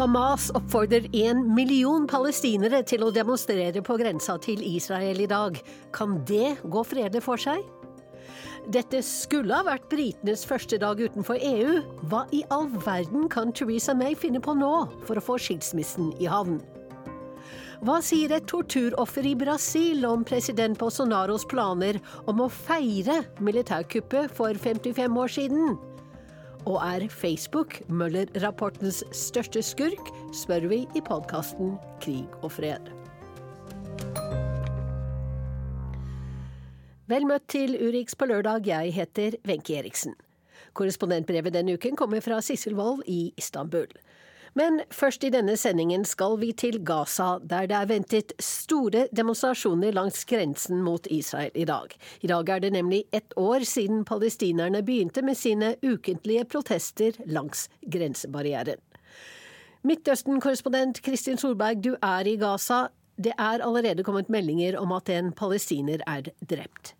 Hamas oppfordrer en million palestinere til å demonstrere på grensa til Israel i dag. Kan det gå fredelig for seg? Dette skulle ha vært britenes første dag utenfor EU. Hva i all verden kan Theresa May finne på nå for å få skilsmissen i havn? Hva sier et torturoffer i Brasil om president Bolsonaros planer om å feire militærkuppet for 55 år siden? Og er Facebook Møller-rapportens største skurk, spør vi i podkasten Krig og fred. Vel møtt til Urix på lørdag, jeg heter Wenche Eriksen. Korrespondentbrevet denne uken kommer fra Sissel Wold i Istanbul. Men først i denne sendingen skal vi til Gaza, der det er ventet store demonstrasjoner langs grensen mot Israel i dag. I dag er det nemlig ett år siden palestinerne begynte med sine ukentlige protester langs grensebarrieren. Midtøsten-korrespondent Kristin Solberg, du er i Gaza. Det er allerede kommet meldinger om at en palestiner er drept.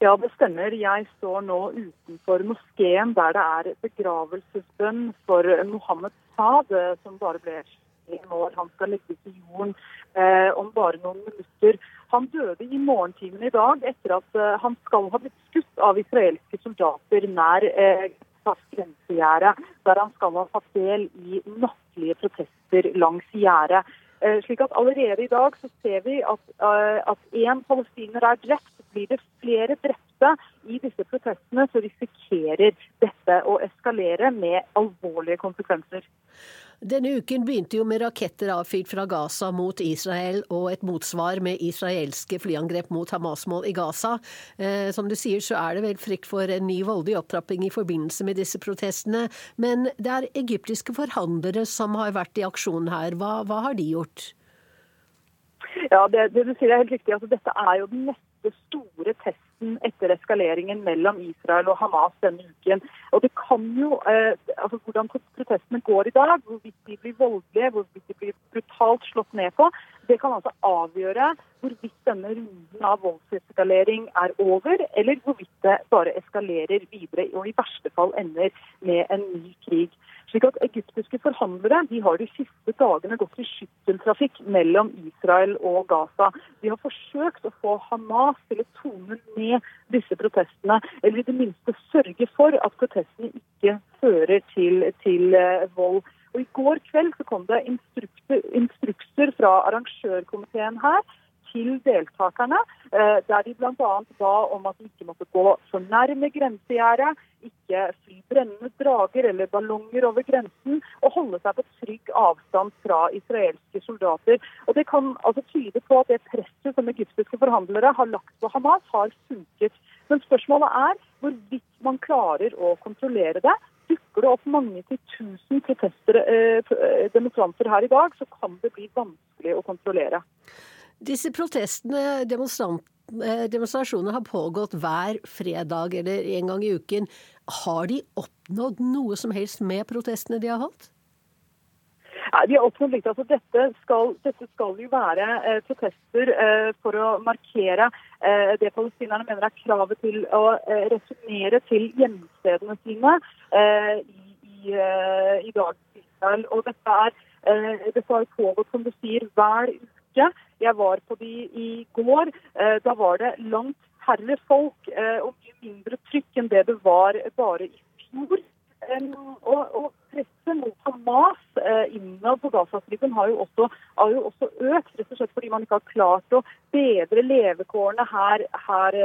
Ja, det stemmer. Jeg står nå utenfor moskeen der det er begravelsesbønn for Mohammed Saad, som bare ble en år. Han skal legges i jorden eh, om bare noen minutter. Han døde i morgentimene i dag etter at eh, han skal ha blitt skutt av israelske soldater nær eh, grensegjerdet, der han skal ha tatt del i nattlige protester langs gjerdet. Eh, slik at Allerede i dag så ser vi at én uh, palestiner er drept. Blir det flere drepte i disse protestene, så risikerer dette å eskalere med alvorlige konsekvenser. Denne uken begynte jo med raketter avfyrt fra Gaza mot Israel og et motsvar med israelske flyangrep mot Hamas-mål i Gaza. Eh, som du sier så er det vel frykt for en ny voldelig opptrapping i forbindelse med disse protestene. Men det er egyptiske forhandlere som har vært i aksjon her. Hva, hva har de gjort? Ja, det, det, du sier er helt riktig. Altså, dette er jo den neste store testen debatten etter eskaleringen mellom Israel og Hamas denne uken. Og det kan jo, eh, altså Hvordan protestene går i dag, hvorvidt de blir voldelige, hvorvidt de blir brutalt slått ned på, det kan altså avgjøre hvorvidt denne runden av voldseskalering er over, eller hvorvidt det bare eskalerer videre og i verste fall ender med en ny krig. Slik at Egyptiske forhandlere de har de siste dagene gått i skytteltrafikk mellom Israel og Gaza. De har forsøkt å få Hamas til å tone ned disse protestene, eller i det minste sørge for at protestene ikke fører til, til uh, vold. Og I går kveld så kom det instrukser fra arrangørkomiteen her til deltakerne, eh, der de bl.a. ba om at de ikke måtte gå for nærme grensegjerdet, ikke fly brennende drager eller ballonger over grensen, og holde seg på trygg avstand fra israelske soldater. Og Det kan altså tyde på at det presset som egyptiske forhandlere har lagt på Hamas, har funket. Men spørsmålet er hvorvidt man klarer å kontrollere det. Dukker det opp mange til tusen protester, eh, demonstranter her i dag, så kan det bli vanskelig å kontrollere. Disse protestene, eh, demonstrasjonene, har pågått hver fredag eller en gang i uken. Har de oppnådd noe som helst med protestene de har holdt? Ja, de har oppnådd litt. Altså, dette, skal, dette skal jo være eh, protester eh, for å markere eh, det palestinerne mener er kravet til å eh, returnere til hjemstedene sine eh, i, i, i dag. Og dette, er, dette har pågått som du sier, hver uke ikke. Jeg var på de i går. Eh, da var det langt færre folk eh, og mye mindre trykk enn det det var bare i fjor. Og, og presset mot Hamas eh, innad på Gazastripen har, har, jo også økt, rett og slett fordi man ikke har klart å bedre levekårene her, her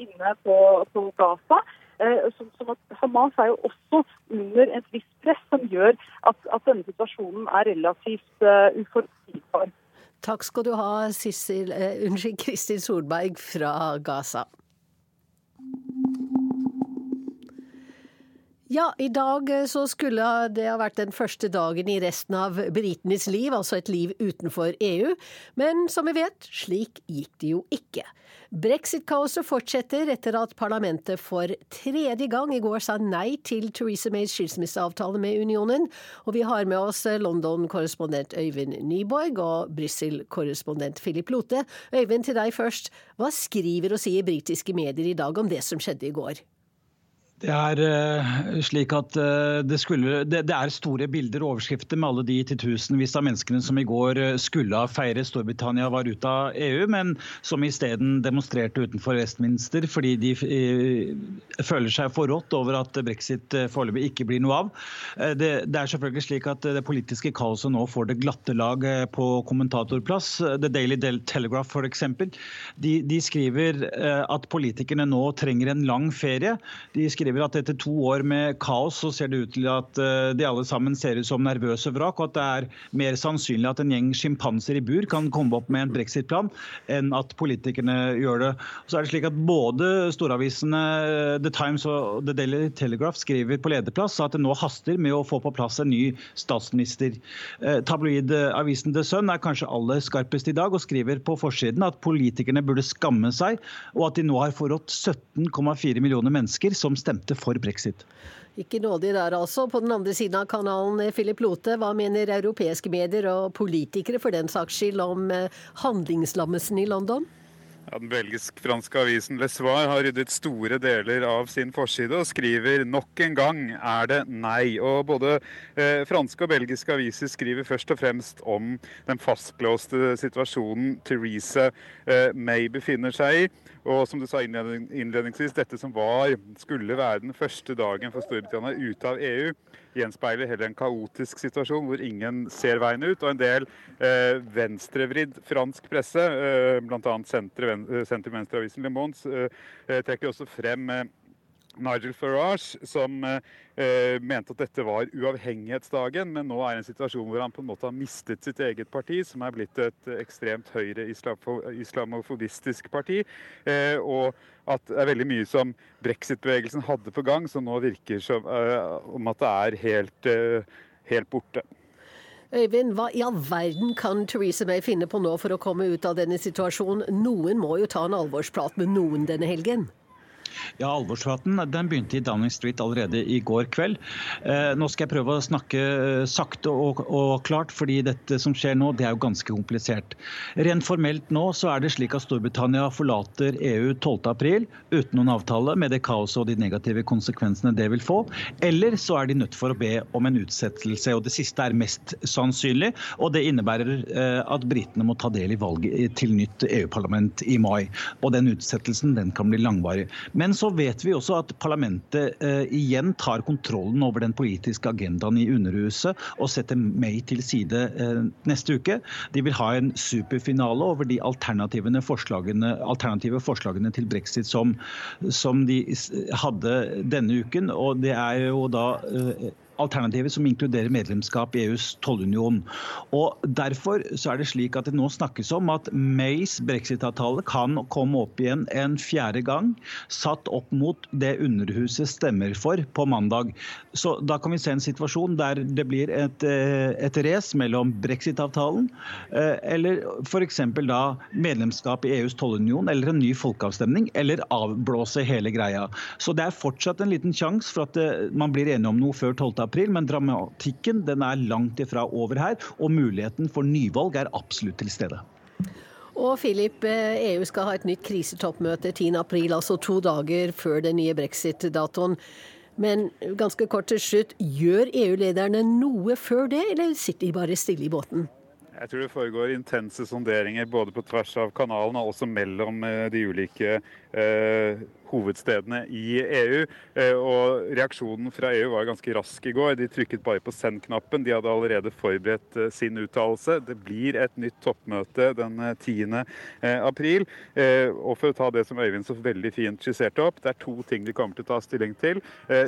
inne på, på Gaza. Som, som at Hamas er jo også under et visst press som gjør at, at denne situasjonen er relativt uh, uforutsigbar. Takk skal du ha, Sissel, uh, unnskyld, Kristin Solberg fra Gaza. Ja, i dag eh, så skulle det ha vært den første dagen i resten av britenes liv, altså et liv utenfor EU. Men som vi vet, slik gikk det jo ikke. Brexit-kaoset fortsetter etter at parlamentet for tredje gang i går sa nei til Theresa Mays skilsmisseavtale med unionen. Og vi har med oss London-korrespondent Øyvind Nyborg og Brussel-korrespondent Philip Lote. Øyvind, til deg først. Hva skriver og sier britiske medier i dag om det som skjedde i går? Det er uh, slik at uh, det, skulle, det, er store bilder og overskrifter med alle de titusenvis av menneskene som i går uh, skulle ha feiret Storbritannia var ute av EU, men som isteden demonstrerte utenfor Westminster fordi de føler seg forrådt over at brexit foreløpig ikke blir noe av. Det, det, er selvfølgelig slik at det politiske kaoset nå får det glatte lag på kommentatorplass. The Daily Telegraph f.eks. De, de skriver at politikerne nå trenger en lang ferie. De skriver skriver at etter to år med kaos, så ser det ut til at eh, de alle sammen ser ut som nervøse vrak, og at det er mer sannsynlig at en gjeng sjimpanser i bur kan komme opp med en brexit-plan, enn at politikerne gjør det. Så er det slik at Både storavisene eh, The Times og The Daily Telegraph skriver på lederplass at det nå haster med å få på plass en ny statsminister. Eh, tabloidavisen The Sun er kanskje aller skarpest i dag og skriver på forsiden at politikerne burde skamme seg, og at de nå har forrådt 17,4 millioner mennesker som stemte stemte for brexit. Ikke nådig der, altså. På den andre siden av kanalen, eh, Philip Lote, hva mener europeiske medier og politikere for den saks skyld om eh, handlingslammelsen i London? Ja, den belgisk-franske avisen Le Soir har ryddet store deler av sin forside og skriver nok en gang er det nei. Og Både eh, franske og belgiske aviser skriver først og fremst om den fastlåste situasjonen Theresa eh, May befinner seg i. Og som du sa innledningsvis, dette som var, skulle være den første dagen for Storbritannia ute av EU, gjenspeiler heller en kaotisk situasjon hvor ingen ser veien ut. Og en del eh, venstrevridd fransk presse, eh, bl.a. sentrum-venstreavisen Le Mons, eh, trekker også frem eh, Nigel Farage, som eh, mente at dette var uavhengighetsdagen, men nå er det en situasjon hvor han på en måte har mistet sitt eget parti, som er blitt et ekstremt høyre islamofobistisk parti. Eh, og at det er veldig mye som brexit-bevegelsen hadde på gang, som nå virker som eh, om at det er helt, eh, helt borte. Øyvind, hva i all verden kan Theresa May finne på nå for å komme ut av denne situasjonen? Noen må jo ta en alvorsprat med noen denne helgen? Ja, Alvorspraten den begynte i Downing Street allerede i går kveld. Eh, nå skal jeg prøve å snakke eh, sakte og, og, klart, fordi dette som skjer nå, det er jo ganske komplisert. Rent formelt nå så er det slik at Storbritannia forlater EU 12.4 uten noen avtale, med det kaoset og de negative konsekvensene det vil få. Eller så er de nødt for å be om en utsettelse, og det siste er mest sannsynlig. Og det innebærer eh, at britene må ta del i valget til nytt EU-parlament i mai. Og den utsettelsen den kan bli langvarig. Men så vet vi også at parlamentet eh, igjen tar kontrollen over den politiske agendaen i Underhuset og setter May til side eh, neste uke. De vil ha en superfinale over de alternative forslagene, alternative forslagene til brexit som, som, de hadde denne uken. Og det er jo da eh, alternativet som inkluderer medlemskap i EUs tollunion. Og Derfor så er det slik at det nå snakkes om at Mays brexit-avtale kan komme opp igjen en fjerde gang, satt opp mot det Underhuset stemmer for på mandag. Så Da kan vi se en situasjon der det blir et, eh, et race mellom brexit-avtalen eh, eller f.eks. da medlemskap i EUs tollunion eller en ny folkeavstemning, eller avblåse hele greia. Så det er fortsatt en liten sjanse for at eh, man blir enige om noe før 12 april, men dramatikken den er langt ifra over her. Og muligheten for nyvalg er absolutt til stede. Og Philip, EU eh, e skal ha et nytt krisetoppmøte 10.4, altså to dager før den nye brexit-datoen. Men ganske kort til slutt, gjør EU-lederne noe før det, eller sitter de bare stille i båten? Jeg tror det foregår intense sonderinger både på tvers av kanalen og også mellom eh, de ulike eh, hovedstedene i EU. Eh, og Reaksjonen fra EU var ganske rask i går. De trykket bare på send-knappen. De hadde allerede forberedt eh, sin uttalelse. Det blir et nytt toppmøte den 10. Eh, april. Og for å ta det som Øyvind så veldig fint skisserte opp, det er to ting de kommer til å ta stilling til.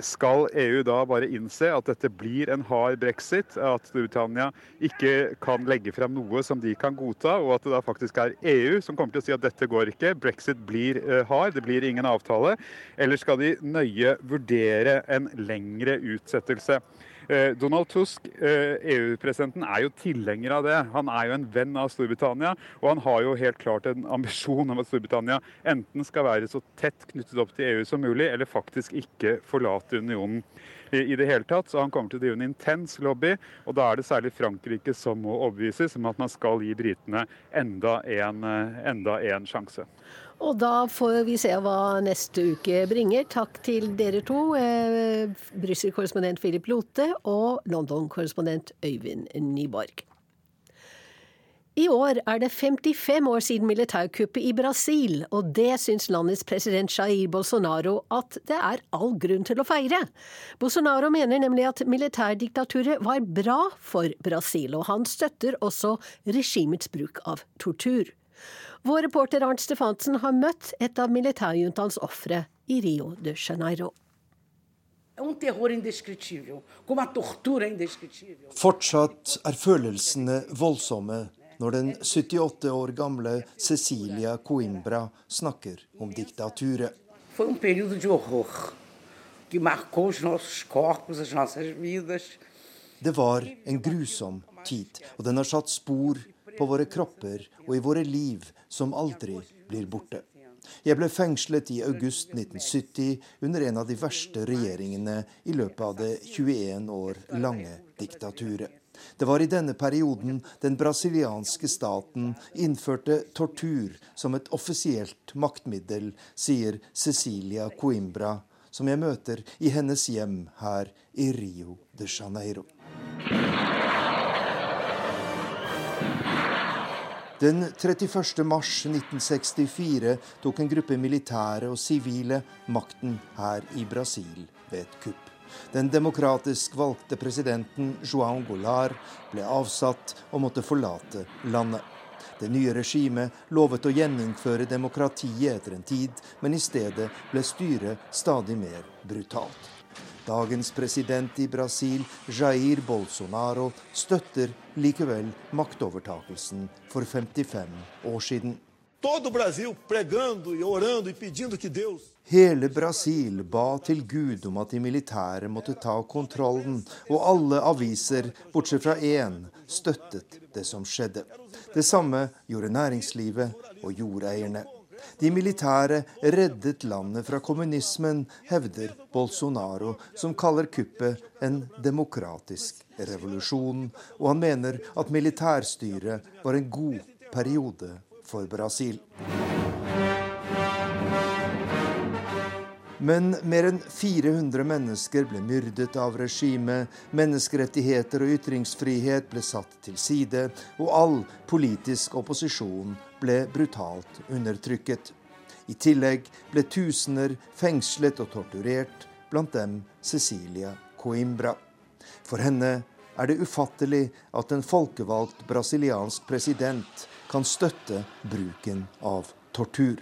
Skal EU da bare innse at dette blir en hard brexit, at Storbritannia ikke kan legge frem noe som de kan godta, og at det da faktisk er EU som kommer til å si at dette går ikke, brexit blir hard, det blir ingen avtale avtale, eller skal de nøye vurdere en lengre utsettelse? Eh, Donald Tusk, EU-presidenten, eh, e er jo tilhenger av det. Han er jo en venn av Storbritannia, og han har jo helt klart en ambisjon om at Storbritannia enten skal være så tett knyttet opp til EU som mulig, eller faktisk ikke forlate unionen i det hele tatt. Så han kommer til å drive en intens lobby, og da er det særlig Frankrike som må overbevises om at man skal gi britene enda en, eh, enda en sjanse. Og da får vi se hva neste uke bringer. Takk til dere to, eh, Brussel-korrespondent Philip Lote og London-korrespondent Øyvind Nyborg. I år er det 55 år siden militærkuppet i Brasil, og det syns landets president Jair Bolsonaro at det er all grunn til å feire. Bolsonaro mener nemlig at militærdiktaturet var bra for Brasil, og han støtter også regimets bruk av tortur. Vår reporter Arnt Stefansen har møtt et av militærjuntaens ofre i Rio de Janeiro. Um Fortsatt er følelsene voldsomme når den 78 år gamle Cecilia Coimbra snakker om diktaturet. Um det var en grusom tid, og den har satt spor på våre kropper og i våre liv som aldri blir borte. Jeg ble fengslet i august 1970 under en av de verste regjeringene i løpet av det 21 år lange diktaturet. Det var i denne perioden den brasilianske staten innførte tortur som et offisielt maktmiddel, sier Cecilia Coimbra, som jeg møter i hennes hjem her i Rio de Janeiro. Den 31. mars 1964 tok en gruppe militære og sivile makten her i Brasil ved et kupp. Den demokratisk valgte presidenten João Goulart ble avsatt og måtte forlate landet. Det nye regimet lovet å gjeninnføre demokratiet etter en tid, men i stedet ble styret stadig mer brutalt. Dagens president i Brasil, Jair Bolsonaro, støtter likevel maktovertakelsen for 55 år siden. E e Hele Brasil ba til Gud om at de militære måtte ta kontrollen, og alle aviser, bortsett fra én, støttet det som skjedde. Det samme gjorde næringslivet og jordeierne. De militære reddet landet fra kommunismen, hevder Bolsonaro, som kaller kuppet en demokratisk revolusjon, og han mener at militærstyret var en god periode for Brasil. Men mer enn 400 mennesker ble myrdet av regimet, menneskerettigheter og ytringsfrihet ble satt til side, og all politisk opposisjon ble brutalt undertrykket. I tillegg ble tusener fengslet og torturert, blant dem Cecilia Coimbra. For henne er det ufattelig at en folkevalgt brasiliansk president kan støtte bruken av tortur.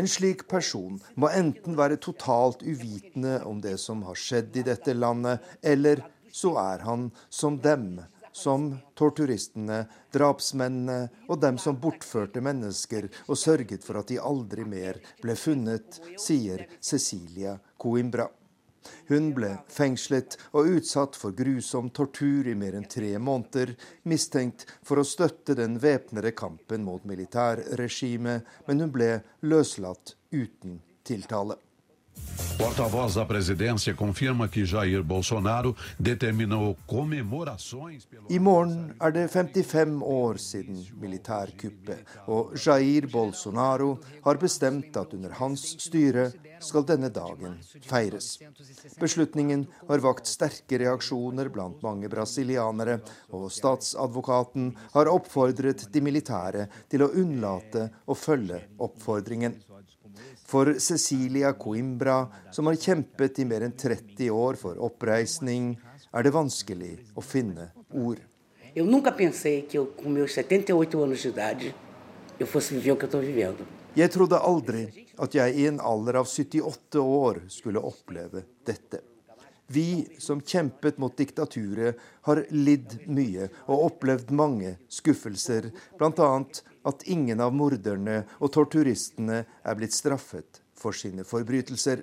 En slik person må enten være totalt uvitende om det som har skjedd i dette landet, eller så er han som dem, som torturistene, drapsmennene og dem som bortførte mennesker og sørget for at de aldri mer ble funnet, sier Cecilia Coimbra. Hun ble fengslet og utsatt for grusom tortur i mer enn tre måneder, mistenkt for å støtte den væpnede kampen mot militærregimet, men hun ble løslatt uten tiltale. Porta-voz da presidência confirma que Jair Bolsonaro determinou comemorações I morgen er det 55 år siden militærkuppet, og Jair Bolsonaro har bestemt at under hans styre skal denne dagen feires. Beslutningen har vakt sterke reaksjoner blant mange brasilianere, og statsadvokaten har oppfordret de militære til å unnlate å følge oppfordringen. For Cecilia Coimbra, som har kjempet i mer enn 30 år for oppreisning, er det vanskelig å finne ord. Jeg nunca pensei que eu, com meus 78 anos de idade, eu fosse viver o que eu estou vivendo. Jeg trodde aldri at jeg i en alder av 78 år skulle oppleve dette. Vi som kjempet mot diktaturet, har lidd mye og opplevd mange skuffelser, bl.a. at ingen av morderne og torturistene er blitt straffet for sine forbrytelser.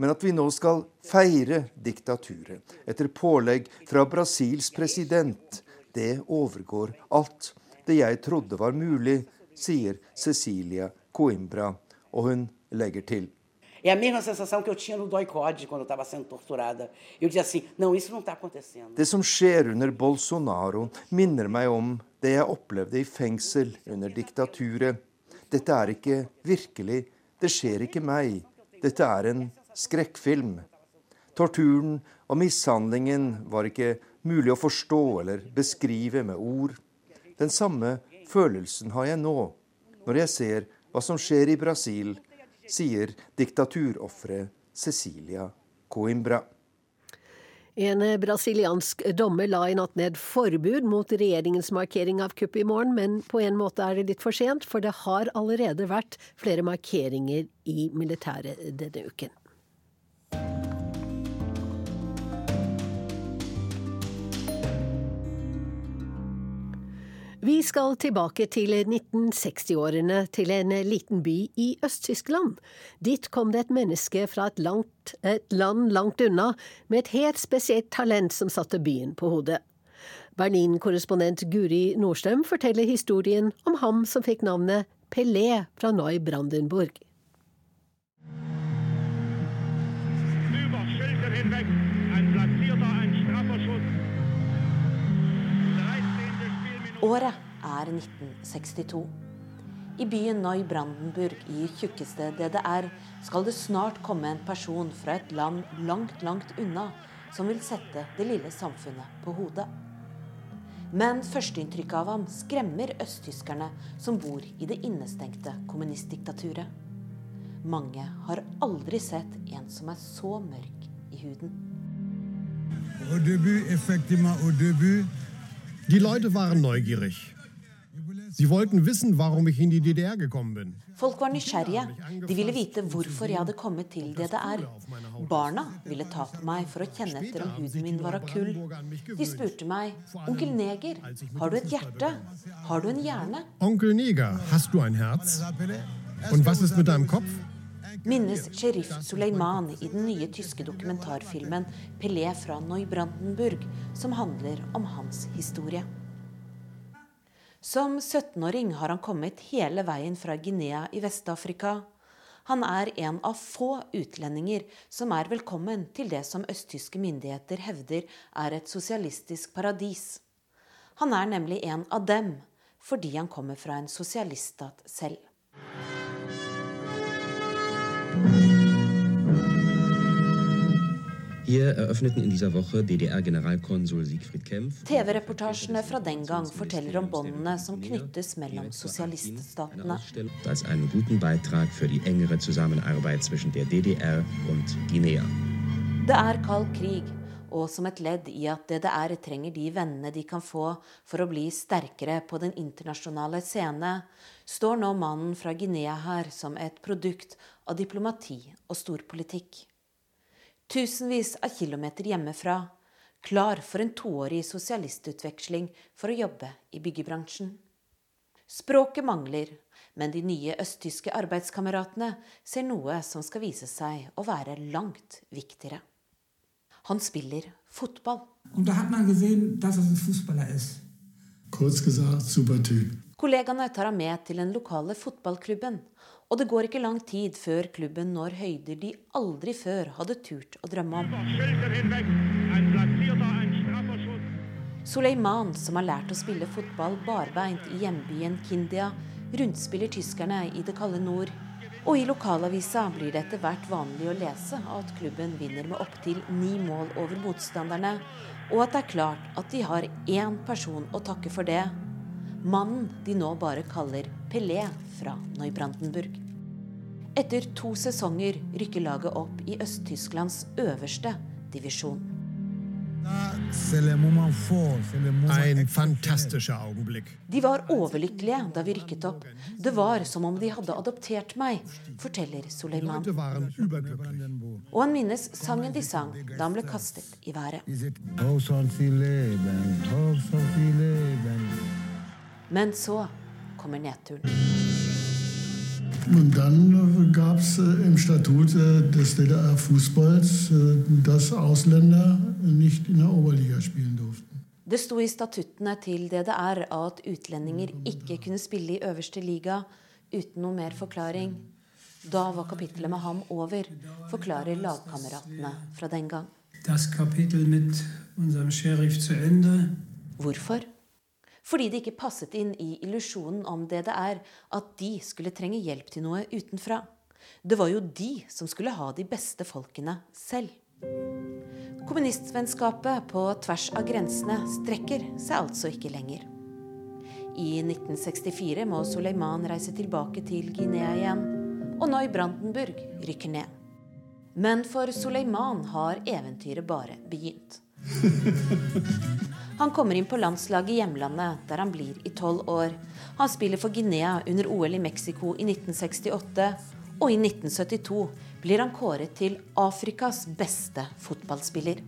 Men at vi nå skal feire diktaturet etter pålegg fra Brasils president, det overgår alt det jeg trodde var mulig, sier Cecilia Coimbra, og hun legger til. É a mesma sensação que eu tinha no doicode quando eu estava sendo torturada. Eu dizia assim: não, isso não está acontecendo. Det som skjer under Bolsonaro, minner meg om det jeg opplevde i fengsel under diktaturet. Dette er ikke virkelig. Det skjer ikke meg. Dette er en skrekkfilm. Torturen og mishandlingen var ikke mulig å forstå eller beskrive med ord. Den samme følelsen har jeg nå, når jeg ser hva som skjer i Brasil sier diktaturofferet Cecilia Coimbra. En brasiliansk dommer la i natt ned forbud mot regjeringens markering av kuppet i morgen, men på en måte er det litt for sent, for det har allerede vært flere markeringer i militæret denne uken. Vi skal tilbake til 1960-årene, til en liten by i Øst-Tyskland. Dit kom det et menneske fra et, langt, et, land langt unna, med et helt spesielt talent som satte byen på hodet. Berlin-korrespondent Guri Nordstrøm forteller historien om ham som fikk navnet Pelé fra Neubrandenburg. Du Schilder hinweg ein platzierter, Året er 1962. I byen Neubrandenburg i tjukkeste DDR skal det snart komme en person fra et land langt, langt unna som vil sette det lille samfunnet på hodet. Men førsteinntrykket av ham skremmer østtyskerne som bor i det innestengte kommunistdiktaturet. Mange har aldri sett en som er så mørk i huden. Au début, effectivement, au début, Die Leute waren neugierig. Sie wollten wissen, warum ich in die DDR gekommen bin. Folk var nysgjerrige. De ville vite hvorfor jeg hadde kommet til DDR. Barna ville ta på meg for å kjenne etter om huden min var av kull. De spurte meg, 'Onkel Neger, har du et hjerte? Har du en hjerne?' Onkel Neger, hast du ein Herz? Und was ist mit deinem Kopf? Minnes sheriff Suleiman i den nye tyske dokumentarfilmen 'Pelé fra Neubrandenburg', som handler om hans historie. Som 17-åring har han kommet hele veien fra Guinea i Vest-Afrika. Han er en av få utlendinger som er velkommen til det som østtyske myndigheter hevder er et sosialistisk paradis. Han er nemlig en av dem, fordi han kommer fra en sosialiststat selv. Hier eröffneten in dieser Woche DDR-Generalkonsul Siegfried Kempf TV-reportasjene fra den gang forteller om båndene som knyttes mellom sosialiststatene. als einen guten Beitrag für die engere Zusammenarbeit zwischen der DDR und Guinea. Det er kald krig, og som et ledd i at DDR trenger de vennene de kan få for å bli sterkere på den internasjonale scene, står nå mannen fra Guinea her som et produkt av diplomati og storpolitikk. Tusenvis av kilometer hjemmefra, klar for en toårig sosialistutveksling for å jobbe i byggebransjen. Språket mangler, men de nye østtyske arbeidskameratene ser noe som skal vise seg å være langt viktigere. Han spiller fotball. Og da har man gesehen, dass ein fotballer ist. Kurz gesagt, super Typ. Kollegaene tar ham med til den lokale fotballklubben, og det går ikke lang tid før klubben når høyder de aldri før hadde turt å drømme om. Suleiman, som har lært å spille fotball barbeint i hjembyen Kindia, rundspiller tyskerne i det kalde nord. Og i lokalavisa blir det etter hvert vanlig å lese at klubben vinner med opptil ni mål over motstanderne, og at det er klart at de har én person å takke for det. Mannen de nå bare kaller Pelé fra Neubrandenburg. Etter to sesonger rykker laget opp i Øst-Tysklands øverste divisjon. En fantastisk Augenblick. De var overlykkelige da vi rykket opp. Det var som om de hadde adoptert meg, forteller überglücklich. Og han minnes sangen de sang da han ble kastet i været. Men så kommer nedturen. Und dann gab es im Statut des DDR-Fußballs, äh, dass Ausländer nicht in der Oberliga spielen durften. Det sto i statuttene til DDR at utlendinger ikke kunne spille i øverste liga uten noe mer forklaring. Da var kapittelet med ham over, forklarer lagkameratene fra den gang. Das Kapitel mit unserem Sheriff zu Ende. Hvorfor? Fordi det ikke passet inn i illusjonen om DDR at de skulle trenge hjelp til noe utenfra. Det var jo de som skulle ha de beste folkene selv. Kommunistvennskapet på tvers av grensene strekker seg altså ikke lenger. I 1964 må Suleiman reise tilbake til Guinea igjen, og Noi Brandenburg rykker ned. Men for Suleiman har eventyret bare begynt. Han kommer inn på landslaget i hjemlandet, der han blir i tolv år. Han spiller for Guinea under OL i Mexico i 1968, og i 1972 blir han kåret til Afrikas beste fotballspiller.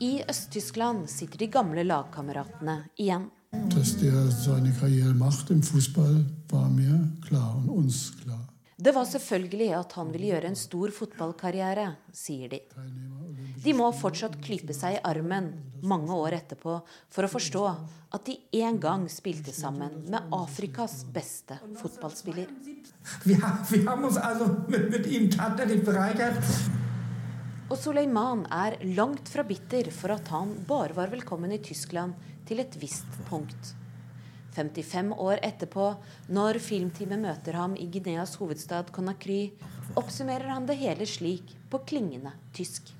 I Øst-Tyskland sitter de gamle lagkameratene igjen. Det var selvfølgelig at han ville gjøre en stor fotballkarriere, sier de. De må fortsatt klype seg i armen mange år etterpå for å forstå at de en gang spilte sammen med Afrikas beste fotballspiller. Ihm bereichert. Og Suleiman er langt fra bitter for at han bare var velkommen i Tyskland til et visst punkt. 55 år etterpå, når filmteamet møter ham i Guineas hovedstad Conakry, oppsummerer han det hele slik på klingende tysk.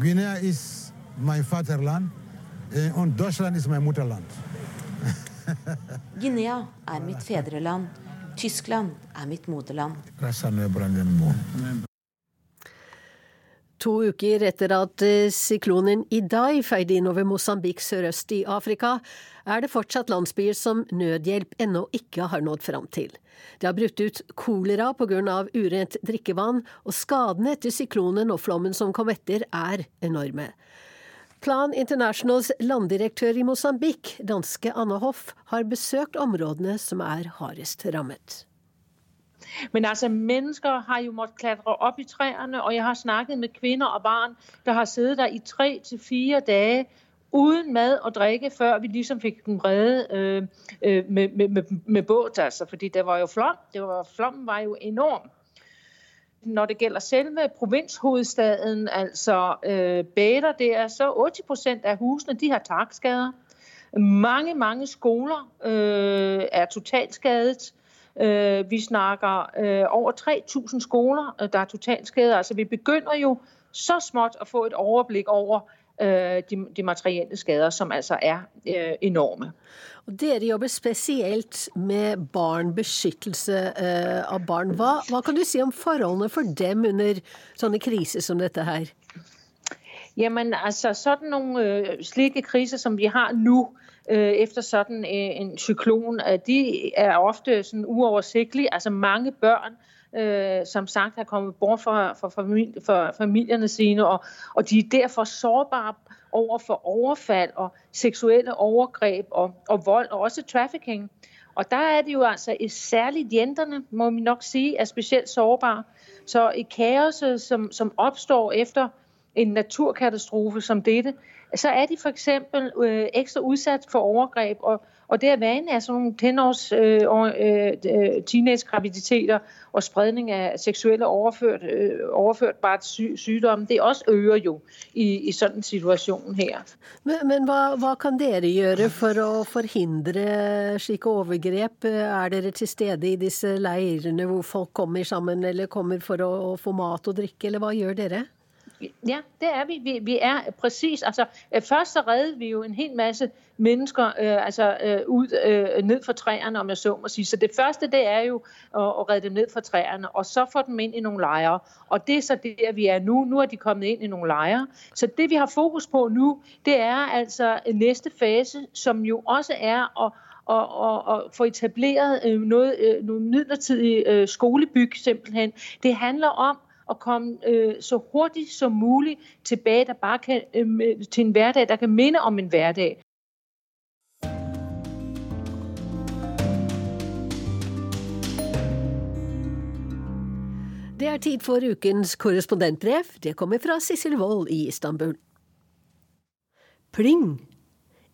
Guinea is my fatherland, eh, and Deutschland is my mutterland. Guinea er mitt fedreland, Tyskland er mitt moderland. To uker etter at eh, syklonen Idai feide innover Mosambik sørøst i Afrika, er det fortsatt landsbyer som nødhjelp ennå ikke har nådd fram til. Det har brutt ut kolera pga. urent drikkevann, og skadene etter syklonen og flommen som kom etter, er enorme. Plan Internationals landdirektør i Mosambik, danske Anna Hoff, har besøkt områdene som er hardest rammet. Men altså, mennesker har jo måttet klatre opp i trærne, og jeg har snakket med kvinner og barn, der har siddet der i tre til fire dage uden mad og drikke, før vi liksom fikk dem reddet øh, øh, med, med, med, med båt, altså. Fordi det var jo flom. Det var, flommen var jo enorm. Når det gjelder selve provinshovedstaden, altså øh, Bæder, det er så 80% av husene de har takskader. Mange, mange skoler øh, er totalt skadet. Øh, vi snakker øh, over 3000 skoler, øh, der er totalt skadet. Altså vi begynner jo så smått å få et overblikk over de, de materielle skader, som altså er enorme. Og dere jobber spesielt med barn, beskyttelse av barn. Hva, hva, kan du si om forholdene for dem under sånne kriser som dette her? Jamen, altså sådan nogle slike kriser som vi har nå, efter sådan en cyklon, de er ofte sådan uoversiktlige. Altså mange børn, øh, som sagt, har kommet bort fra, fra, familie, fra familierne sine, og, og de er derfor sårbare over for overfald og seksuelle overgreb og, og vold, og også trafficking. Og der er det jo altså særligt jenterne, må vi nok sige, er specielt sårbare. Så i kaoset, som, som opstår efter en naturkatastrofe som dette, så er de f.eks. Øh, ekstra utsatt for overgrep. Og, og det er vanlig en sånne tenårs øh, øh, teenage-graviditeter og spredning av seksuelle overført, øh, overførtbart sy sygdomme, det også øker jo i, i sånn en situation her. Men, men hva, hva, kan dere gjøre for å forhindre slike overgrep? Er dere til stede i disse leirene hvor folk kommer sammen eller kommer for å, å få mat og drikke, eller hva gjør dere? Ja, det er vi. Vi, vi er præcis. Altså, øh, først så redde vi jo en hel masse mennesker øh, altså, øh, ud, øh, ned fra træerne, om jeg så må sige. Så det første, det er jo at, at redde dem ned fra træerne, og så få dem ind i nogle lejre. Og det er så det, vi er nu. Nu er de kommet ind i nogle lejre. Så det, vi har fokus på nu, det er altså næste fase, som jo også er at og, og, og få etableret øh, noget, øh, noget midlertidig øh, skolebyg simpelthen. Det handler om å komme øh, så hurtigt som mulig tilbake der bare kan, øh, til en hverdag, der kan minde om en hverdag. Det er tid for ukens korrespondentbrev. Det kommer fra Sissel Wold i Istanbul. Pling!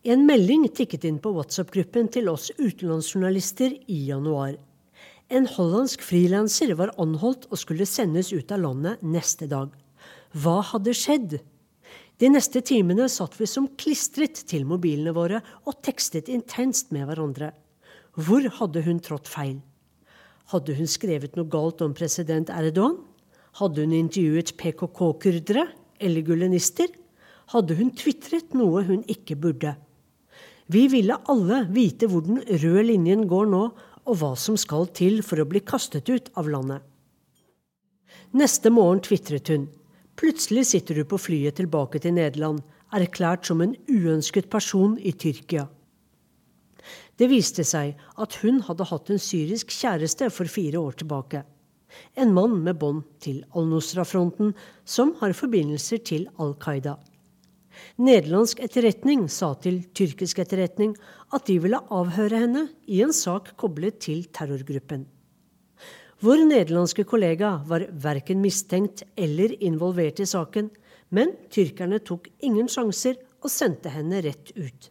En melding tikket inn på WhatsApp-gruppen til oss utenlandsjournalister i januar. En hollandsk frilanser var anholdt og skulle sendes ut av landet neste dag. Hva hadde skjedd? De neste timene satt vi som klistret til mobilene våre og tekstet intenst med hverandre. Hvor hadde hun trådt feil? Hadde hun skrevet noe galt om president Erdogan? Hadde hun intervjuet PKK-kurdere eller gulenister? Hadde hun tvitret noe hun ikke burde? Vi ville alle vite hvor den røde linjen går nå, og hva som skal til for å bli kastet ut av landet. Neste morgen tvitret hun. Plutselig sitter du på flyet tilbake til Nederland, erklært som en uønsket person i Tyrkia. Det viste seg at hun hadde hatt en syrisk kjæreste for fire år tilbake. En mann med bånd til al-Nusra-fronten, som har forbindelser til Al Qaida. Nederlandsk etterretning sa til tyrkisk etterretning at de ville avhøre henne i en sak koblet til terrorgruppen. Vår nederlandske kollega var verken mistenkt eller involvert i saken, men tyrkerne tok ingen sjanser og sendte henne rett ut.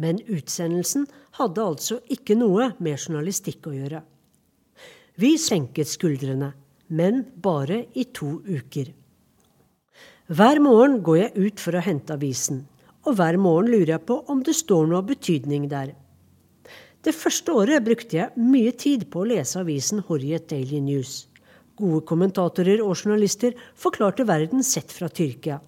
Men utsendelsen hadde altså ikke noe med journalistikk å gjøre. Vi senket skuldrene, men bare i to uker. Hver morgen går jeg ut for å hente avisen, og hver morgen lurer jeg på om det står noe av betydning der. Det første året brukte jeg mye tid på å lese avisen Horriet Daily News. Gode kommentatorer og journalister forklarte verden sett fra Tyrkia.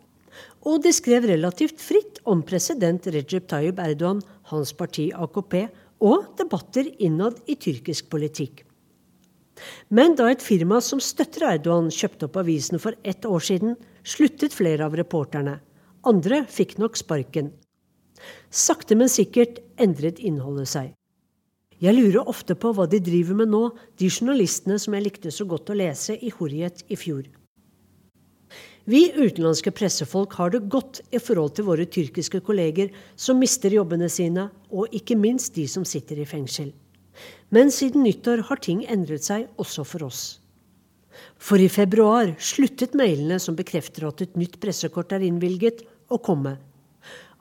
Og de skrev relativt fritt om president Recep Tayyip Erdogan, hans parti AKP, og debatter innad i tyrkisk politikk. Men da et firma som støtter Erdogan kjøpte opp avisen for ett år siden, sluttet flere av reporterne. Andre fikk nok sparken. Sakte, men sikkert endret innholdet seg. Jeg lurer ofte på hva de driver med nå, de journalistene som jeg likte så godt å lese i Horiet i fjor. Vi utenlandske pressefolk har det godt i forhold til våre tyrkiske kolleger som mister jobbene sine, og ikke minst de som sitter i fengsel. Men siden nyttår har ting endret seg også for oss. For i februar sluttet mailene som bekrefter at et nytt pressekort er innvilget, å komme.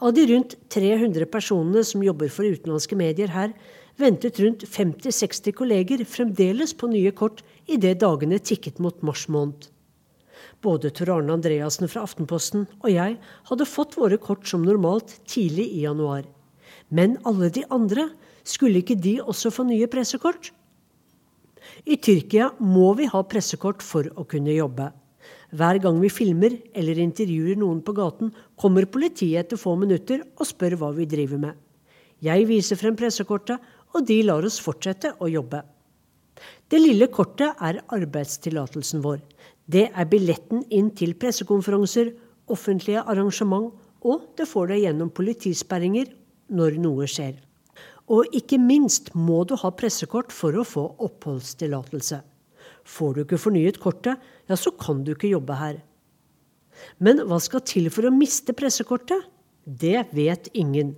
Av de rundt 300 personene som jobber for utenlandske medier her, ventet rundt 50-60 kolleger fremdeles på nye kort idet dagene tikket mot mars måned. Både Tor Arne Andreassen fra Aftenposten og jeg hadde fått våre kort som normalt tidlig i januar. Men alle de andre skulle ikke de også få nye pressekort? I Tyrkia må vi ha pressekort for å kunne jobbe. Hver gang vi filmer eller intervjuer noen på gaten, kommer politiet etter få minutter og spør hva vi driver med. Jeg viser frem pressekortet, og de lar oss fortsette å jobbe. Det lille kortet er arbeidstillatelsen vår. Det er billetten inn til pressekonferanser, offentlige arrangement, og det får deg gjennom politisperringer når noe skjer. Og ikke minst må du ha pressekort for å få oppholdstillatelse. Får du ikke fornyet kortet, ja, så kan du ikke jobbe her. Men hva skal til for å miste pressekortet? Det vet ingen.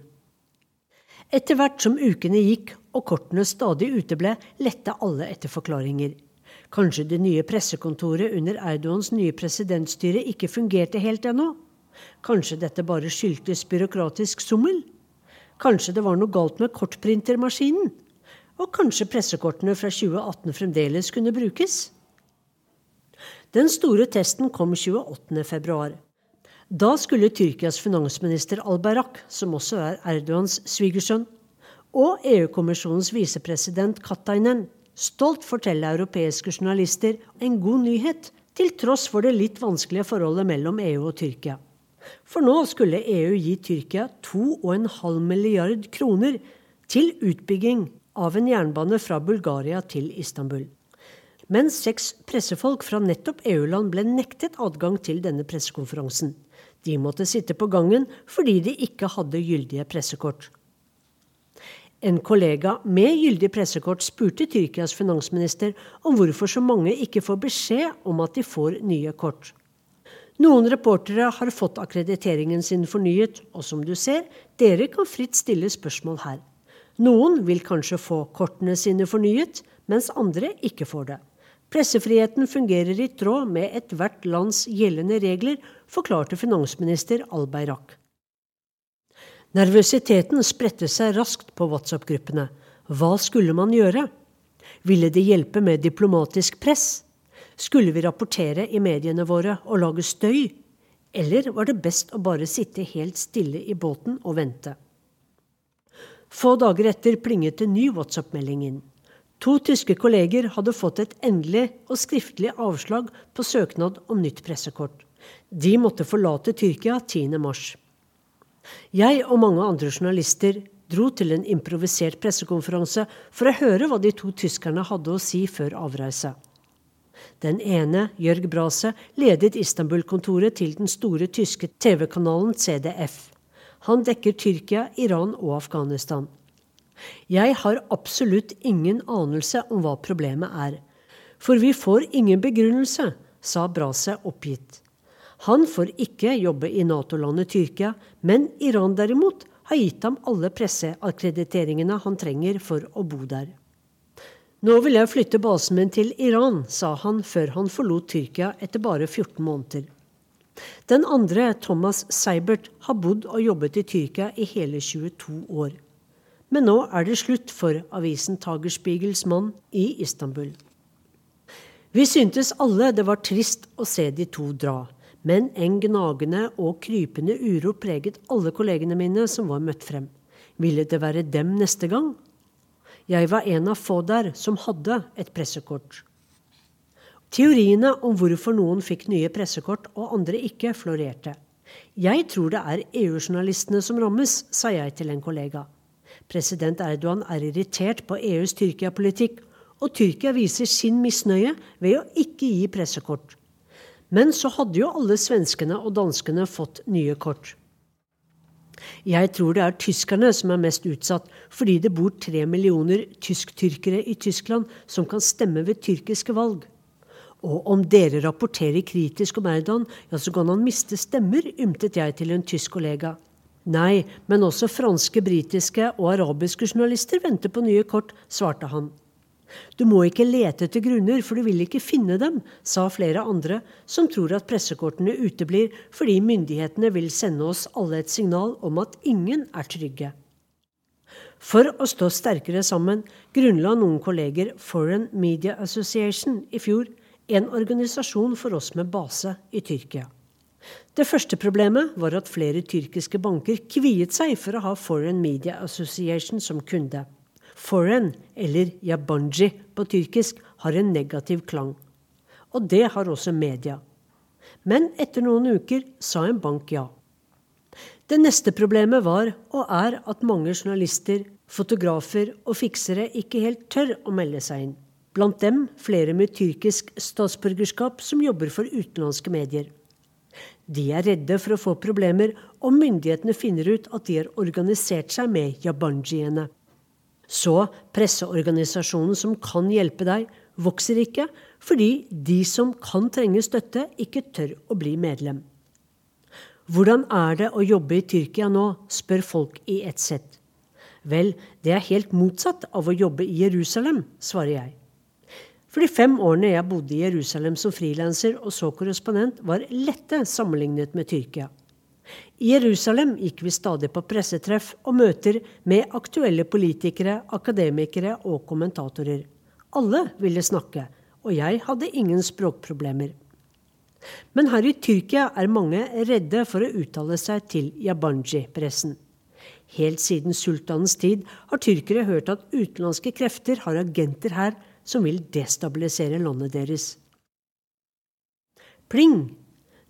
Etter hvert som ukene gikk og kortene stadig uteble, lette alle etter forklaringer. Kanskje det nye pressekontoret under Erdogans nye presidentstyre ikke fungerte helt ennå? Kanskje dette bare skyldtes byråkratisk sommel? Kanskje det var noe galt med kortprintermaskinen? Og kanskje pressekortene fra 2018 fremdeles kunne brukes? Den store testen kom 28.2. Da skulle Tyrkias finansminister Al-Barak, som også er Erdogans svigersønn, og EU-kommisjonens visepresident Katainen stolt fortelle europeiske journalister en god nyhet, til tross for det litt vanskelige forholdet mellom EU og Tyrkia. For nå skulle EU gi Tyrkia 2,5 milliard kroner til utbygging av en jernbane fra Bulgaria til Istanbul. Men seks pressefolk fra nettopp EU-land ble nektet adgang til denne pressekonferansen. De måtte sitte på gangen fordi de ikke hadde gyldige pressekort. En kollega med gyldig pressekort spurte Tyrkias finansminister om hvorfor så mange ikke får beskjed om at de får nye kort. Noen reportere har fått akkrediteringen sin fornyet, og som du ser, dere kan fritt stille spørsmål her. Noen vil kanskje få kortene sine fornyet, mens andre ikke får det. Pressefriheten fungerer i tråd med ethvert lands gjeldende regler, forklarte finansminister Al-Bayrak. Nervøsiteten spredte seg raskt på WhatsApp-gruppene. Hva skulle man gjøre? Ville det hjelpe med diplomatisk press? Skulle vi rapportere i mediene våre og lage støy? Eller var det best å bare sitte helt stille i båten og vente? Få dager etter plinget en ny WhatsApp-melding inn. To tyske kolleger hadde fått et endelig og skriftlig avslag på søknad om nytt pressekort. De måtte forlate Tyrkia 10.3. Jeg og mange andre journalister dro til en improvisert pressekonferanse for å høre hva de to tyskerne hadde å si før avreise. Den ene, Jørg Brase, ledet Istanbul-kontoret til den store tyske TV-kanalen CDF. Han dekker Tyrkia, Iran og Afghanistan. Jeg har absolutt ingen anelse om hva problemet er. For vi får ingen begrunnelse, sa Brase oppgitt. Han får ikke jobbe i Nato-landet Tyrkia, men Iran derimot har gitt ham alle presseakkrediteringene han trenger for å bo der. Nå vil jeg flytte basen min til Iran, sa han før han forlot Tyrkia etter bare 14 måneder. Den andre, Thomas Seibert, har bodd og jobbet i Tyrkia i hele 22 år. Men nå er det slutt for avisen Tagerspiegels mann i Istanbul. Vi syntes alle det var trist å se de to dra, men en gnagende og krypende uro preget alle kollegene mine som var møtt frem. Ville det være dem neste gang? Jeg var en av få der som hadde et pressekort. Teoriene om hvorfor noen fikk nye pressekort og andre ikke, florerte. Jeg tror det er EU-journalistene som rammes, sa jeg til en kollega. President Erdogan er irritert på EUs Tyrkia-politikk, og Tyrkia viser sin misnøye ved å ikke gi pressekort. Men så hadde jo alle svenskene og danskene fått nye kort. Jeg tror det er tyskerne som er mest utsatt, fordi det bor tre millioner tysk-tyrkere i Tyskland som kan stemme ved tyrkiske valg. Og om dere rapporterer kritisk om Erdogan, ja, så kan han miste stemmer, ymtet jeg til en tysk kollega. Nei, men også franske, britiske og arabiske journalister venter på nye kort, svarte han. Du må ikke lete etter grunner, for du vil ikke finne dem, sa flere andre, som tror at pressekortene uteblir fordi myndighetene vil sende oss alle et signal om at ingen er trygge. For å stå sterkere sammen grunnla noen kolleger Foreign Media Association i fjor, en organisasjon for oss med base i Tyrkia. Det første problemet var at flere tyrkiske banker kviet seg for å ha Foreign Media Association som kunde. Foreign, eller yabanji på tyrkisk, har en negativ klang. Og det har også media. Men etter noen uker sa en bank ja. Det neste problemet var, og er, at mange journalister, fotografer og fiksere ikke helt tør å melde seg inn. Blant dem flere med tyrkisk statsborgerskap som jobber for utenlandske medier. De er redde for å få problemer om myndighetene finner ut at de har organisert seg med yabanjiene. Så presseorganisasjonen som kan hjelpe deg, vokser ikke fordi de som kan trenge støtte, ikke tør å bli medlem. Hvordan er det å jobbe i Tyrkia nå, spør folk i ett sett. Vel, det er helt motsatt av å jobbe i Jerusalem, svarer jeg. For de fem årene jeg bodde i Jerusalem som frilanser og så korrespondent, var lette sammenlignet med Tyrkia. I Jerusalem gikk vi stadig på pressetreff og møter med aktuelle politikere, akademikere og kommentatorer. Alle ville snakke, og jeg hadde ingen språkproblemer. Men her i Tyrkia er mange redde for å uttale seg til Yabanji-pressen. Helt siden sultanens tid har tyrkere hørt at utenlandske krefter har agenter her som vil destabilisere landet deres. Pling!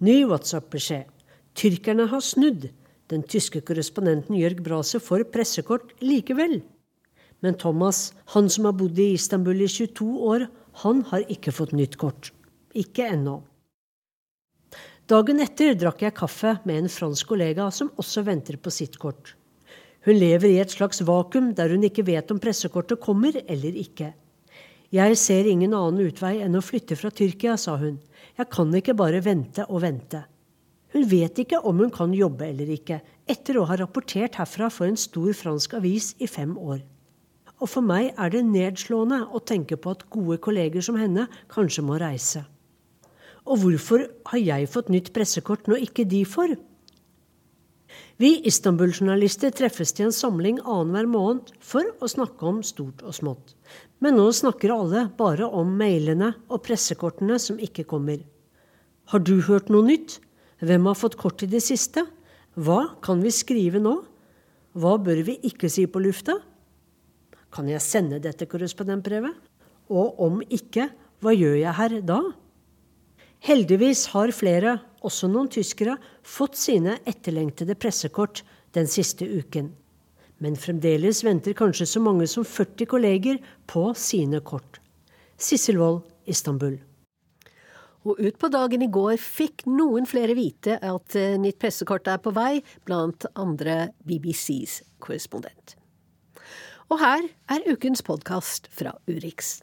Ny WhatsApp-beskjed. Tyrkerne har snudd. Den tyske korrespondenten Jørg Brase får pressekort likevel. Men Thomas, han som har bodd i Istanbul i 22 år, han har ikke fått nytt kort. Ikke ennå. Dagen etter drakk jeg kaffe med en fransk kollega som også venter på sitt kort. Hun lever i et slags vakuum der hun ikke vet om pressekortet kommer eller ikke. Jeg ser ingen annen utvei enn å flytte fra Tyrkia, sa hun. Jeg kan ikke bare vente og vente. Hun vet ikke om hun kan jobbe eller ikke, etter å ha rapportert herfra for en stor fransk avis i fem år. Og for meg er det nedslående å tenke på at gode kolleger som henne kanskje må reise. Og hvorfor har jeg fått nytt pressekort når ikke de får? Vi Istanbul-journalister treffes til en samling annenhver måned for å snakke om stort og smått. Men nå snakker alle bare om mailene og pressekortene som ikke kommer. Har du hørt noe nytt? Hvem har fått kort i det siste? Hva kan vi skrive nå? Hva bør vi ikke si på lufta? Kan jeg sende dette korrespondentbrevet? Og om ikke, hva gjør jeg her da? Heldigvis har flere, også noen tyskere, fått sine etterlengtede pressekort den siste uken. Men fremdeles venter kanskje så mange som 40 kolleger på sine kort. Sissel Wold, Istanbul. Og utpå dagen i går fikk noen flere vite at eh, nytt pressekort er på vei, blant andre BBCs korrespondent. Og her er ukens podkast fra Urix.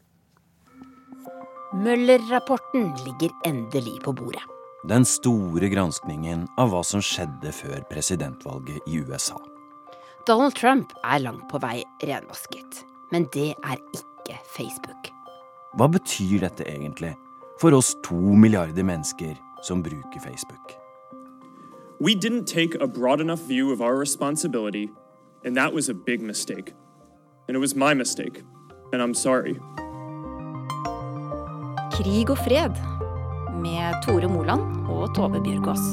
Møller-rapporten ligger endelig på bordet. Den store granskningen av hva som skjedde før presidentvalget i USA. Donald Trump er langt på vei renvasket. Men det er ikke Facebook. Hva betyr dette egentlig for oss to milliarder mennesker som bruker Facebook? We didn't take a broad enough view of our responsibility, and that was a big mistake. And it was my mistake, and I'm sorry. Krig og fred med Tore Moland og Tove Bjørgaas.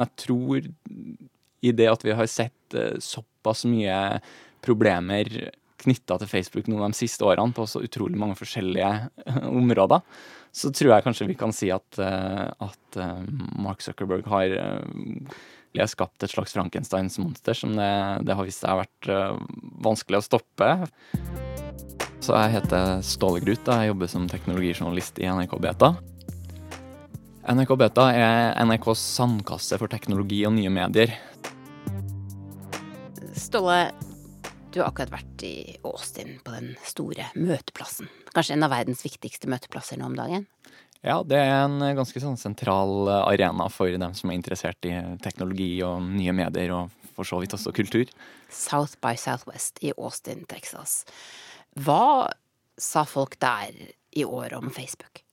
Jeg tror i det at vi har sett eh, såpass mye problemer knytta til Facebook noen av de siste årene på så utrolig mange forskjellige eh, områder, så tror jeg kanskje vi kan si at, eh, at Mark Zuckerberg har skapt et slags Frankensteins monster som det, det har vist seg har vært vanskelig å stoppe. Så jeg heter Ståle Grut. Jeg jobber som teknologijournalist i NRK Beta. NRK Beta er NRKs sandkasse for teknologi og nye medier. Ståle, du har akkurat vært i Austin på den store møteplassen. Kanskje en av verdens viktigste møteplasser nå om dagen? Ja, det er en ganske sånn sentral arena for dem som er interessert i teknologi og nye medier, og for så vidt også kultur. South by Southwest i Austin, Texas. Hva sa folk der i år om Facebook?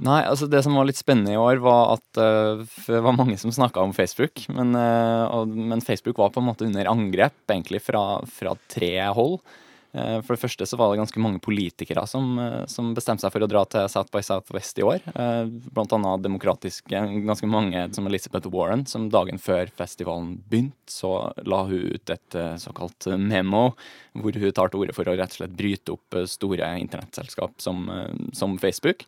Nei, altså det som var litt spennende i år, var at uh, det var mange som snakka om Facebook. Men, uh, og, men, Facebook var på en måte under angrep, egentlig fra, fra tre hold. Uh, for det første så var det ganske mange politikere som, som, bestemte seg for å dra til South by Southwest i år. Blant annet demokratiske, ganske mange som Elizabeth Warren, som dagen før festivalen begynte, så la hun ut et såkalt memo, hvor hun tar til orde for å rett og slett bryte opp store internettselskap som, som Facebook.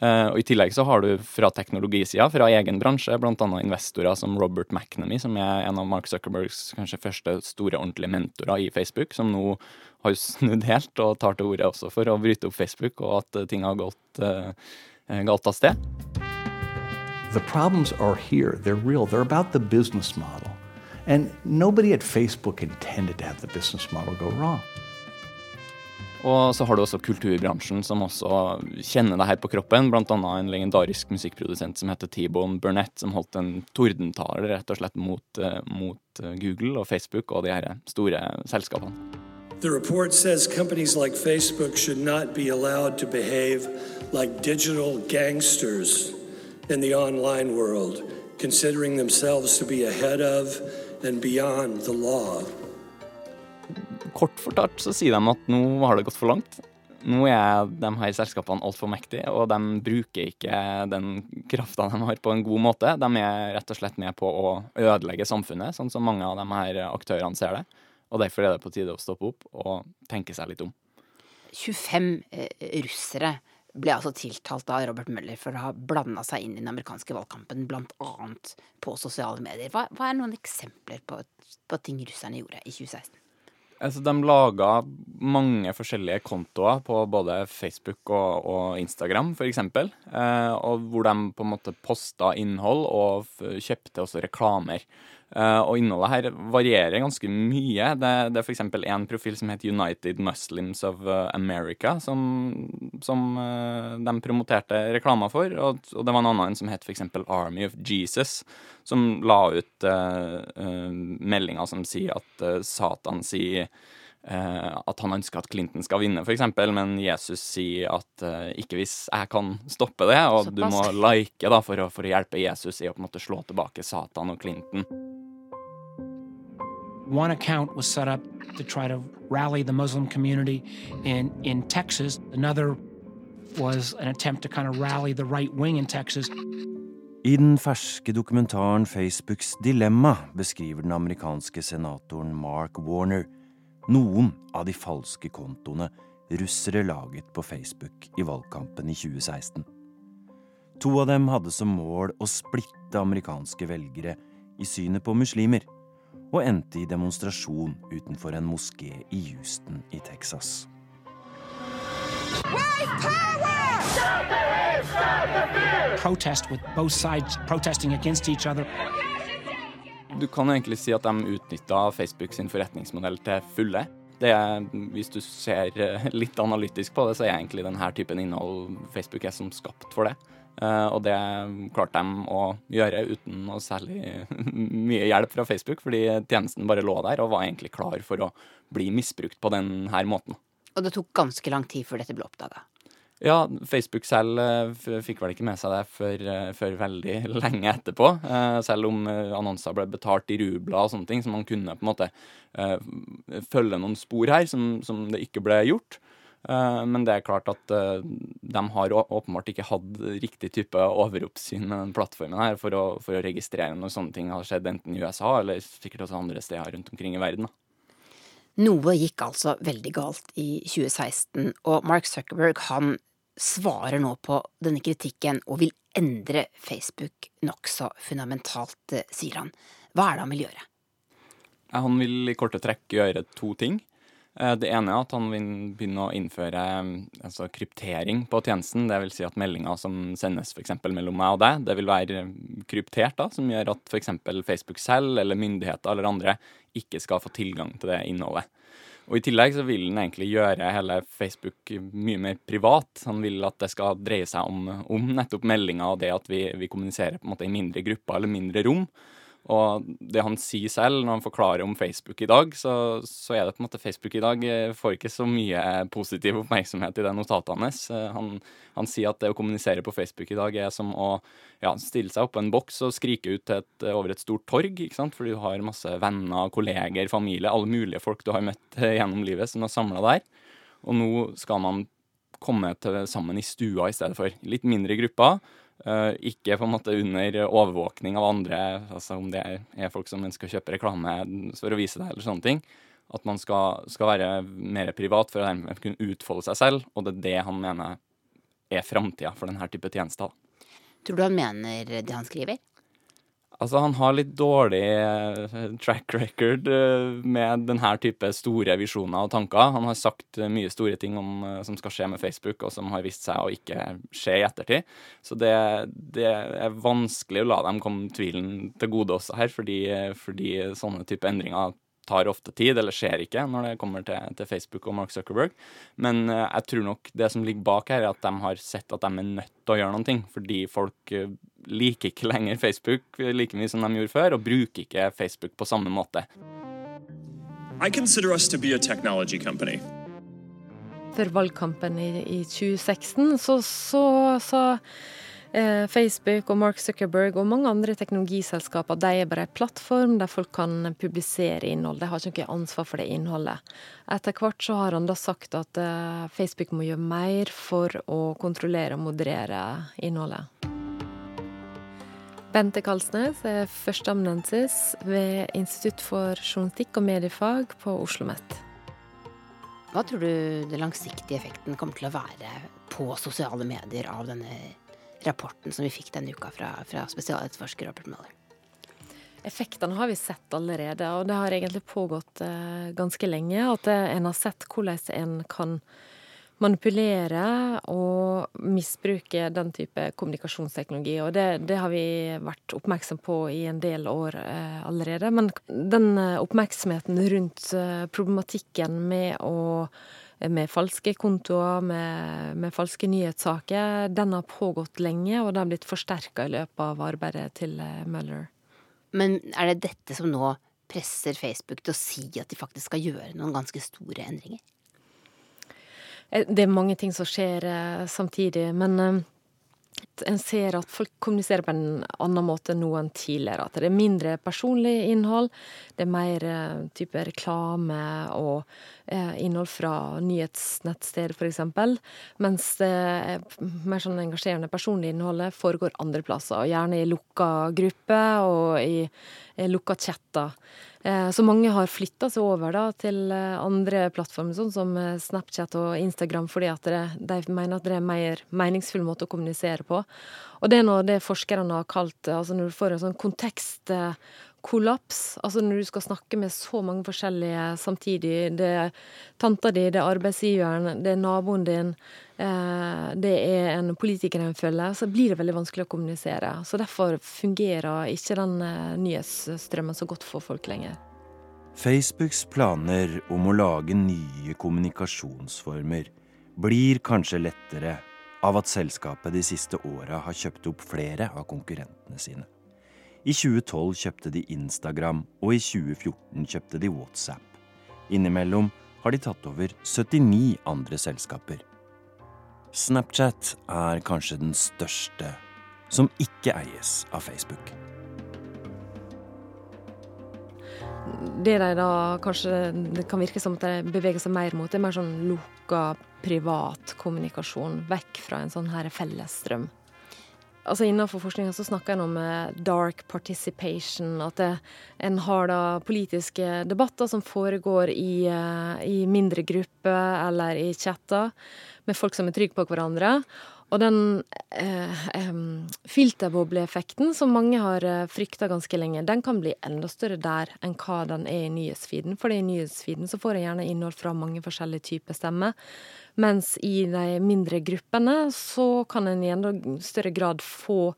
Eh, og I tillegg så har du fra teknologisida, fra egen bransje, bl.a. investorer som Robert McNamee, som er en av Mark Zuckerbergs kanskje første store ordentlige mentorer i Facebook, som nå har snudd helt og tar til orde også for å bryte opp Facebook, og at ting har gått uh, galt av sted. The problems are here. They're real. They're about the business model. And nobody at Facebook intended to have the business model go wrong. Og så har du også kulturbransjen, som også kjenner det her på kroppen. Blant annet en legendarisk musikkprodusent som heter T-Bone Burnett, som holdt en tordentale rett og slett mot, eh, mot eh, Google og Facebook og de her store selskapene. The report says companies like Facebook should not be allowed to behave like digital gangsters in the online world, considering themselves to be ahead of and beyond the law kort fortalt så sier de at nå har det gått for langt. Nå er de her selskapene altfor mektige, og de bruker ikke den krafta de har, på en god måte. De er rett og slett med på å ødelegge samfunnet, sånn som mange av de her aktørene ser det. Og derfor er det på tide å stoppe opp og tenke seg litt om. 25 eh, russere ble altså tiltalt av Robert Møller for å ha blanda seg inn i den amerikanske valgkampen, bl.a. på sosiale medier. Hva, hva, er noen eksempler på, på ting russerne gjorde i 2016? Altså, de laga mange forskjellige kontoer på både Facebook og, og Instagram, f.eks. Eh, hvor de på en måte posta innhold og kjøpte også reklamer. Uh, og innholdet her varierer ganske mye. Det, det er f.eks. en profil som heter United Muslims of uh, America, som, som uh, de promoterte reklamer for. Og, og, det var en annen som het f.eks. Army of Jesus, som la ut meldinger som sier at Satan sier eh, at han ønsker at Clinton skal vinne, f.eks., men Jesus sier at eh, ikke hvis jeg kan stoppe det, og Såpass. du må like da, for, å, for å hjelpe Jesus i å på en måte slå tilbake Satan og Clinton. One account was set up to try to rally the Muslim community in, in Texas. Another was an attempt to kind of rally the right wing in Texas. I den ferske dokumentaren Facebooks dilemma beskriver den amerikanske senatoren Mark Warner noen av de falske kontoene russere laget på Facebook i valgkampen i 2016. To av dem hadde som mål å splitte amerikanske velgere i synet på muslimer, og endte i demonstrasjon utenfor en moské i Houston i Texas. Protest with both sides protesting against each other. Du kan egentlig si at de utnytta Facebook sin forretningsmodell til fulle. Det er, hvis du ser eh, litt analytisk på det, så er egentlig denne typen innhold Facebook er som skapt for det. Eh, og det klarte de å gjøre uten noe særlig mye hjelp fra Facebook, fordi tjenesten bare lå der og var egentlig klar for å bli misbrukt på denne måten. Og det tok ganske lang tid før dette ble oppdaga. Ja, Facebook selv eh, fikk vel ikke med seg det før, eh, før veldig lenge etterpå. Selv om annonser ble betalt i rubler og sånne ting, så man kunne på en måte følge noen spor her som, som det ikke ble gjort. Eh, Men det er klart at eh, de har åpenbart ikke hatt riktig type overoppsyn med den plattformen her for å, for å registrere når sånne ting har skjedd enten i USA eller sikkert også andre steder rundt omkring i verden. Noe gikk altså veldig galt i 2016, og Mark Zuckerberg han svarer nå på denne kritikken og vil endre Facebook nokså fundamentalt, eh, sier han. Hva er det han vil gjøre? Han vil i korte trekk gjøre to ting. Eh, Det ene er at han vil begynne å innføre eh, altså, kryptering på tjenesten. Det vil si at meldinger som sendes f.eks. mellom meg og deg, det vil være eh, kryptert, da, som gjør at f.eks. Facebook selv eller myndigheter eller andre ikke skal få tilgang til det innholdet. Og I tillegg så vil han egentlig gjøre hele Facebook mye mer privat. Han vil at det skal dreie seg om, om nettopp meldinger og det at vi, vi kommuniserer på en måte i mindre grupper eller mindre rom. Og det han sier selv når han forklarer om Facebook i dag, så, så er det på en måte Facebook i dag eh, får ikke så mye positiv oppmerksomhet i det notatet hans. Han, han sier at det å kommunisere på Facebook i dag er som å ja, stille seg oppå en boks og skrike ut et, over et stort torg, ikke sant? fordi du har masse venner, kolleger, familie, alle mulige folk du har møtt eh, gjennom livet som er samla der. Og nå skal man komme til, sammen i stua i stedet for. Litt mindre grupper. Eh, ikke på en måte under overvåkning av andre, altså om det er, folk som ønsker å kjøpe reklame for å vise det, eller sånne ting. At man skal, skal være mer privat for å dermed kunne utfolde seg selv, og det er det han mener er framtida for denne type tjenester. Tror du han mener det han skriver? Altså, han har litt dårlig eh, track record eh, med denne type store visjoner og tanker. Han har sagt eh, mye store ting om, som skal skje med Facebook, og som har vist seg å ikke skje i ettertid. Så det, det er vanskelig å la dem komme tvilen til gode også her, fordi, fordi sånne type endringer tar ofte tid, eller skjer ikke når det kommer til, til Facebook og Mark Zuckerberg. Men uh, jeg tror nok det som ligger bak her, er at de har sett at de er nødt til å gjøre noe, fordi folk uh, liker ikke lenger Facebook like mye som de gjorde før, og bruker ikke Facebook på samme måte. Før valgkampen i, i 2016 så så, så eh, Facebook og Mark Zuckerberg og mange andre teknologiselskaper de er bare en plattform der folk kan publisere innhold. De har ikke noe ansvar for det innholdet. Etter hvert så har han da sagt at eh, Facebook må gjøre mer for å kontrollere og moderere innholdet. Bente Kalsnes er førsteamanuensis ved Institutt for journalistikk og mediefag på Oslo OsloMet. Hva tror du den langsiktige effekten kommer til å være på sosiale medier av denne rapporten som vi fikk denne uka fra, fra spesialetterforsker Robert Mueller? Effektene har vi sett allerede, og det har egentlig pågått eh, ganske lenge. At eh, en har sett hvordan en kan manipulere og misbruke den type kommunikasjonsteknologi. Og det, det har vi vært oppmerksom på i en del år eh, allerede. Men den eh, oppmerksomheten rundt problematikken med å med falske kontoer, med, med falske nyhetssaker, den har pågått lenge, og det har blitt forsterka i løpet av arbeidet til eh, Mueller. Men er det dette som nå presser Facebook til å si at de faktisk skal gjøre noen ganske store endringer? Eh, det er mange ting som skjer eh, samtidig, men en ser at folk kommuniserer på en annen måte nå enn tidligere. At det er mindre personlig innhold. Det er mer type reklame og innhold fra nyhetsnettsteder, f.eks. Mens det mer sånn engasjerende personlige innholdet foregår andre plasser. og Gjerne i lukka grupper og i, i lukka chatter. Eh, så mange har flytta seg over da, til eh, andre plattformer, sånn som eh, Snapchat og Instagram, fordi det, de mener at det er en mer meningsfull måte å kommunisere på. Og det er noe det forskerne har kalt altså når du får en sånn kontekstkollaps, altså når du skal snakke med så mange forskjellige samtidig. Det er tanta di, det er arbeidsgiveren, det er naboen din, det er en politiker en følger, så blir det veldig vanskelig å kommunisere. Så derfor fungerer ikke den nyhetsstrømmen så godt for folk lenger. Facebooks planer om å lage nye kommunikasjonsformer blir kanskje lettere av at selskapet de siste åra har kjøpt opp flere av konkurrentene sine. I 2012 kjøpte de Instagram, og i 2014 kjøpte de WhatsApp. Innimellom har de tatt over 79 andre selskaper. Snapchat er kanskje den største som ikke eies av Facebook. Det de da kanskje Det kan virke som at de beveger seg mer mot, det er mer sånn lukka privat kommunikasjon. Vekk fra en sånn her fellesstrøm. Altså Innenfor forskninga så snakker en om eh, dark participation. At det, en har da politiske debatter som foregår i, eh, i mindre grupper eller i chatter med folk som er trygge på hverandre. Og den eh, eh, filterbobleeffekten som mange har eh, frykta ganske lenge, den kan bli enda større der enn hva den er i nyhetsfeeden. For i nyhetsfeeden så får en gjerne innhold fra mange forskjellige typer stemmer. Mens i de mindre gruppene så kan en i enda større grad få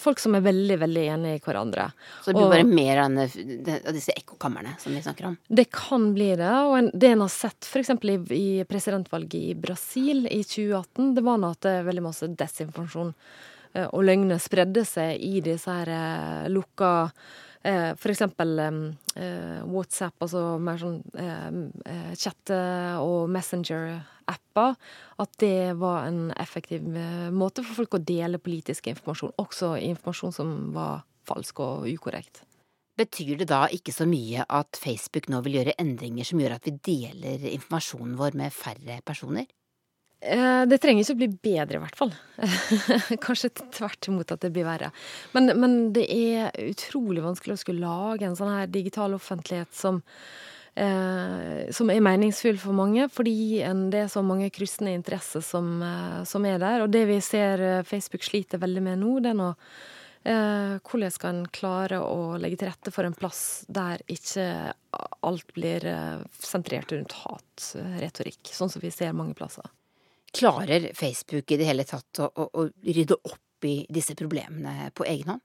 folk som er veldig veldig enige i hverandre. Så det blir og, bare mer av disse ekkokamrene som vi snakker om? Det kan bli det. Og en, det en har sett f.eks. I, i presidentvalget i Brasil i 2018, det var nå at det er veldig masse desinformasjon eh, og løgner spredde seg i disse her eh, lukka Eh, F.eks. Eh, WhatsApp, altså mer sånn eh, chatte- og Messenger-apper. At det var en effektiv måte for folk å dele politisk informasjon. Også informasjon som var falsk og ukorrekt. Betyr det da ikke så mye at Facebook nå vil gjøre endringer som gjør at vi deler informasjonen vår med færre personer? Eh, det trenger ikke å bli bedre, i hvert fall. Kanskje tvert imot at det blir verre. Men, men, det er utrolig vanskelig å skulle lage en sånn her digital offentlighet som, eh, som er meningsfull for mange, fordi det er så mange kryssende interesser som, eh, som, er der. Og det vi ser eh, Facebook sliter veldig med nå, det er nå eh, hvordan skal en klare å legge til rette for en plass der ikke alt blir sentrert rundt hatretorikk, sånn som vi ser mange plasser? Klarer Facebook i det hele tatt å, å, å rydde opp i disse problemene på egen hånd?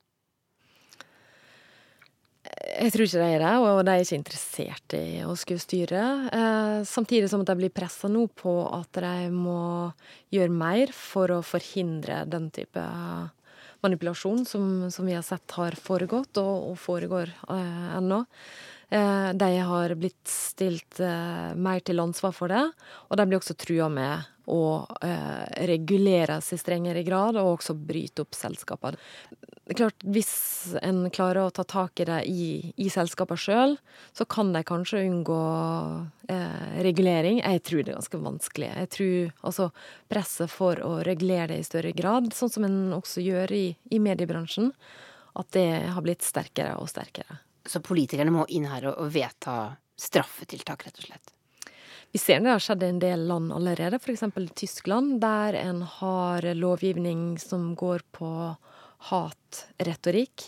Jeg tror ikke de er det, og de er ikke interessert i å skulle styre. Eh, samtidig som at de blir pressa nå på at de må gjøre mer for å forhindre den type manipulasjon som, som vi har sett har foregått, og, og foregår eh, ennå. Eh, de har blitt stilt eh, mer til ansvar for det, og de blir også trua med å eh, reguleres i strengere grad, og også bryte opp selskapene. Klart, Hvis en klarer å ta tak i det i, i selskapene sjøl, så kan de kanskje unngå eh, regulering. Jeg tror det er ganske vanskelig. Jeg tror altså presset for å regulere det i større grad, sånn som en også gjør i, i mediebransjen, at det har blitt sterkere og sterkere. Så politikerne må inn her og vedta straffetiltak, rett og slett? Vi ser det har skjedd i en del land allerede, f.eks. Tyskland, der en har lovgivning som går på hatretorikk.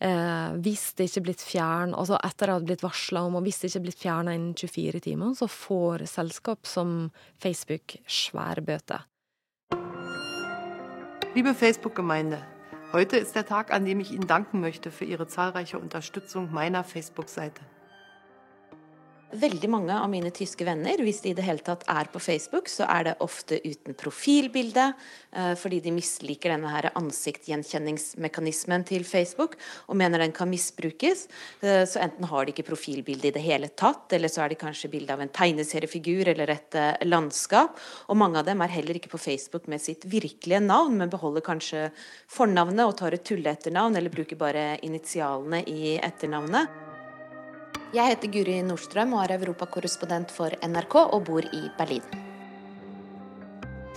Eh, hvis det ikke er blitt fjern, altså etter at det ha blitt varsla om, og hvis det ikke er blitt fjerna innen 24 timer, så får selskap som Facebook svære bøter. Liebe Facebook-Gemeinde, heute ist der Tag, an dem ich Ihnen danken möchte für Ihre zahlreiche Unterstützung meiner Facebook-Seite. Veldig mange av mine tyske venner, hvis de i det hele tatt er på Facebook, så er det ofte uten profilbilde, eh, fordi de misliker denne her ansiktgjenkjenningsmekanismen til Facebook og mener den kan misbrukes. Eh, så enten har de ikke profilbilde i det hele tatt, eller så er det kanskje bilde av en tegneseriefigur eller et eh, landskap. Og mange av dem er heller ikke på Facebook med sitt virkelige navn, men beholder kanskje fornavnet og tar et tulleetternavn, eller bruker bare initialene i etternavnet. Jeg heter Guri Nordstrøm og er europakorrespondent for NRK og bor i Berlin.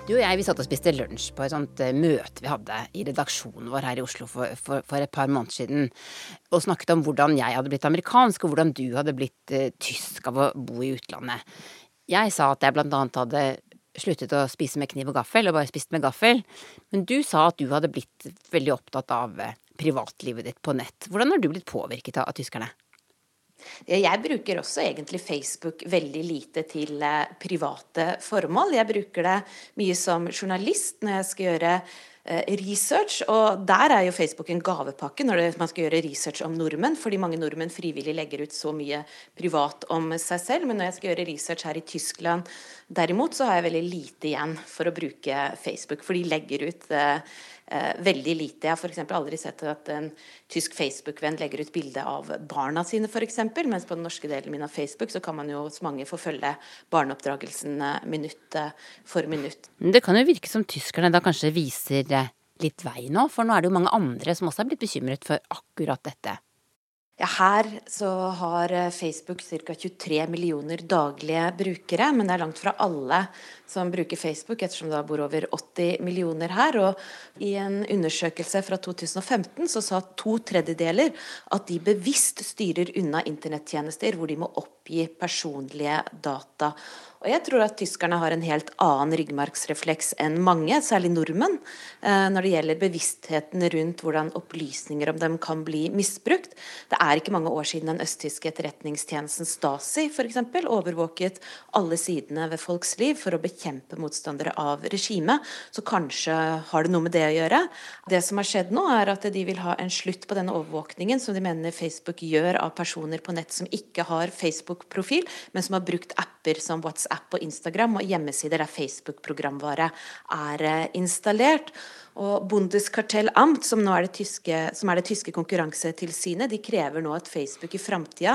Du og jeg vi satt og spiste lunsj på et sånt eh, møte vi hadde i redaksjonen vår her i Oslo for, for, for, et par måneder siden, og snakket om hvordan jeg hadde blitt amerikansk, og hvordan du hadde blitt uh, tysk av å bo i utlandet. Jeg sa at jeg blant annet hadde sluttet å spise med kniv og gaffel, og bare spist med gaffel, men du sa at du hadde blitt veldig opptatt av uh, privatlivet ditt på nett. Hvordan har du blitt påvirket av, av tyskerne? Jeg bruker også egentlig Facebook veldig lite til eh, private formål. Jeg bruker det mye som journalist når jeg skal gjøre eh, research, og der er jo Facebook en gavepakke når man skal gjøre research om nordmenn, fordi mange nordmenn frivillig legger ut så mye privat om seg selv. Men når jeg skal gjøre research her i Tyskland derimot, så har jeg veldig lite igjen for å bruke Facebook, for de legger ut eh, eh, veldig lite. Jeg har f.eks. aldri sett at en tysk Facebook-venn legger ut bilde av barna sine, f.eks. Mens på den norske delen min av Facebook så kan man jo hos mange få følge barneoppdragelsen eh, minutt eh, for minutt. Det kan jo virke som tyskerne da kanskje viser litt vei nå, for nå er det jo mange andre som også er blitt bekymret for akkurat dette. Ja, her så har Facebook ca. 23 millioner daglige brukere, men det er langt fra alle som bruker Facebook, ettersom det bor over 80 millioner her. Og i en undersøkelse fra 2015 så sa to tredjedeler at de bevisst styrer unna internettjenester hvor de må oppgi personlige data. Og jeg tror at tyskerne har en helt annen ryggmargsrefleks enn mange, særlig nordmenn, eh, når det gjelder bevisstheten rundt hvordan opplysninger om dem kan bli misbrukt. Det er ikke mange år siden den østtyske etterretningstjenesten Stasi f.eks. overvåket alle sidene ved folks liv for å bekjempe motstandere av regimet. Så kanskje har det noe med det å gjøre. Det som har skjedd nå, er at de vil ha en slutt på denne overvåkningen som de mener Facebook gjør av personer på nett som ikke har Facebook-profil, men som har brukt apper som WhatsApp og Instagram og hjemmesider der Facebook-programvare er eh, installert. Og Bundeskartellamt, som, nå er det tyske, er det tyske konkurransetilsynet, de krever nå at Facebook i framtida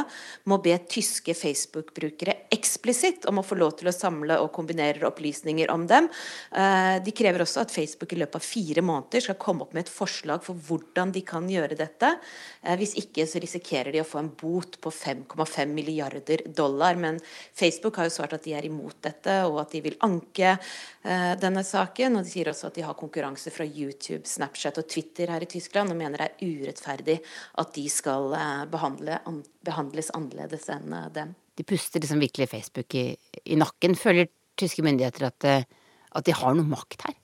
må be tyske Facebook-brukere eksplisitt om å få lov til å samle og kombinere opplysninger om dem. Eh, de krever også at Facebook i løpet av fire måneder skal komme opp med et forslag for hvordan de kan gjøre dette. Eh, hvis ikke så risikerer de å få en bot på 5,5 milliarder dollar. Men Facebook har jo svart at de er imot dette, og at de vil anke denne saken. Og de sier også at de har konkurranse fra YouTube, Snapchat og Twitter her i Tyskland og mener det er urettferdig at de skal eh, behandle, behandles annerledes enn eh, dem. De puster liksom virkelig Facebook i, i nakken. Føler tyske myndigheter at, eh, at de har noe makt her?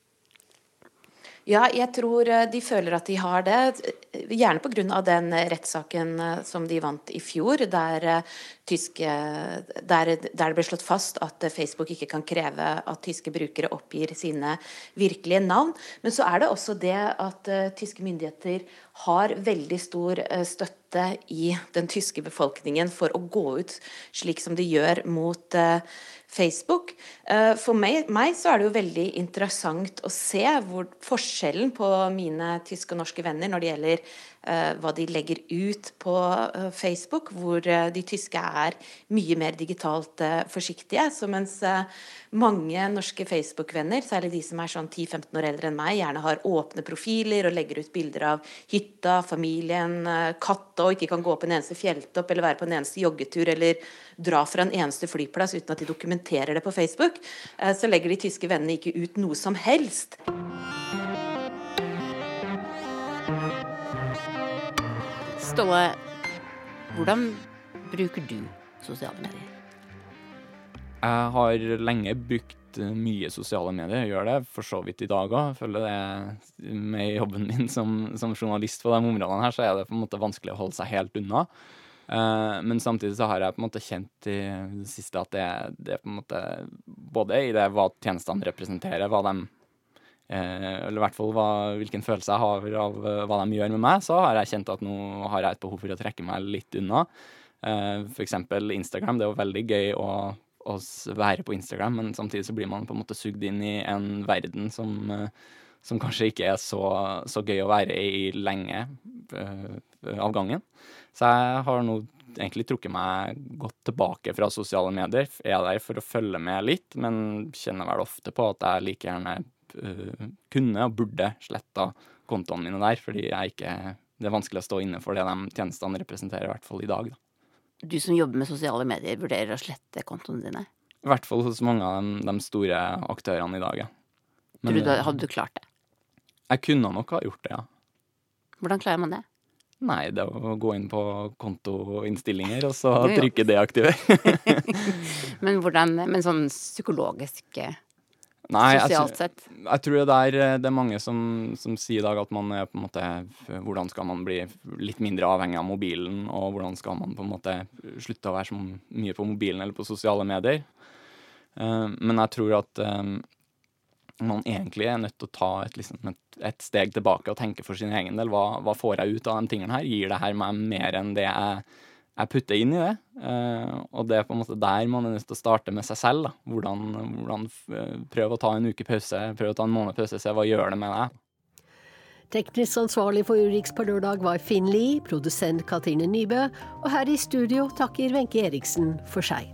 Ja, jeg tror de føler at de har det. Gjerne pga. den rettssaken som de vant i fjor, der tyske, der, der, det ble slått fast at Facebook ikke kan kreve at tyske brukere oppgir sine virkelige navn. Men så er det også det at tyske myndigheter har veldig stor støtte i den tyske befolkningen for å gå ut slik som de gjør mot Facebook. For meg, meg, så er det jo veldig interessant å se hvor forskjellen på mine tyske og norske venner når det gjelder Eh, hva de legger ut på eh, Facebook, hvor eh, de tyske er mye mer digitalt forsiktige. Så mens mange norske Facebook-venner, særlig de som er sånn 10-15 år eldre enn meg, gjerne har åpne profiler og legger ut bilder av hytta, familien, katta og ikke kan gå på en eneste fjelltopp eller være på en eneste joggetur eller dra fra en eneste flyplass uten at de dokumenterer det på Facebook, så legger de tyske vennene ikke ut noe som helst. Ståle, hvordan bruker du sosiale medier? Jeg har lenge brukt mye sosiale medier. Jeg gjør det for så vidt i dag òg. Følger det med jobben min som, som, journalist på de områdene her, så er det på en måte vanskelig å holde seg helt unna. Uh, men samtidig så har jeg på en måte kjent i det siste at det, det på en måte Både i det hva tjenestene representerer, hva de Eh, eller i hvert fall hva, hvilken følelse jeg har av eh, hva de gjør med meg, så har jeg kjent at nå har jeg et behov for å trekke meg litt unna. Uh, for eksempel Instagram. Det er jo veldig gøy å, å være på Instagram, men samtidig så blir man på en måte sugd inn i en verden som, som kanskje ikke er så, så, gøy å være i lenge av gangen. Så jeg har nå egentlig trukket meg godt tilbake fra sosiale medier. Jeg er der for å følge med litt, men kjenner vel ofte på at jeg like gjerne kunne og burde sletta kontoene mine der, fordi jeg ikke det er vanskelig å stå inne for det de tjenestene representerer, i hvert fall i dag. Da. Du som jobber med sosiale medier, vurderer å slette kontoene dine? I hvert fall hos mange av de, de store aktørene i dag, ja. Men, du, hadde du klart det? Jeg kunne nok ha gjort det, ja. Hvordan klarer man det? Nei, det er å gå inn på kontoinnstillinger og så trykke deaktiver. men hvordan Men sånn psykologisk eh, Nei, sosialt sett? Jeg, jeg tror det er, det er mange som, som, sier i dag at man er på en måte Hvordan skal man bli litt mindre avhengig av mobilen, og hvordan skal man på en måte slutte å være så mye på mobilen eller på sosiale medier? Uh, men jeg tror at um, man egentlig er nødt til å ta et, liksom, et, et, steg tilbake og tenke for sin egen del. Hva, hva, får jeg ut av de tingene her? Gir det her meg mer enn det jeg, jeg putter inn i det? Uh, og det er på en måte der man er nødt til å starte med seg selv. Da. Hvordan, hvordan uh, Prøv å ta en uke pause, prøv å ta en måned pause, se hva gjør det med deg. Teknisk ansvarlig for Urix på lørdag var Finn Lie, produsent Katrine Nybø, og her i studio takker Wenche Eriksen for seg.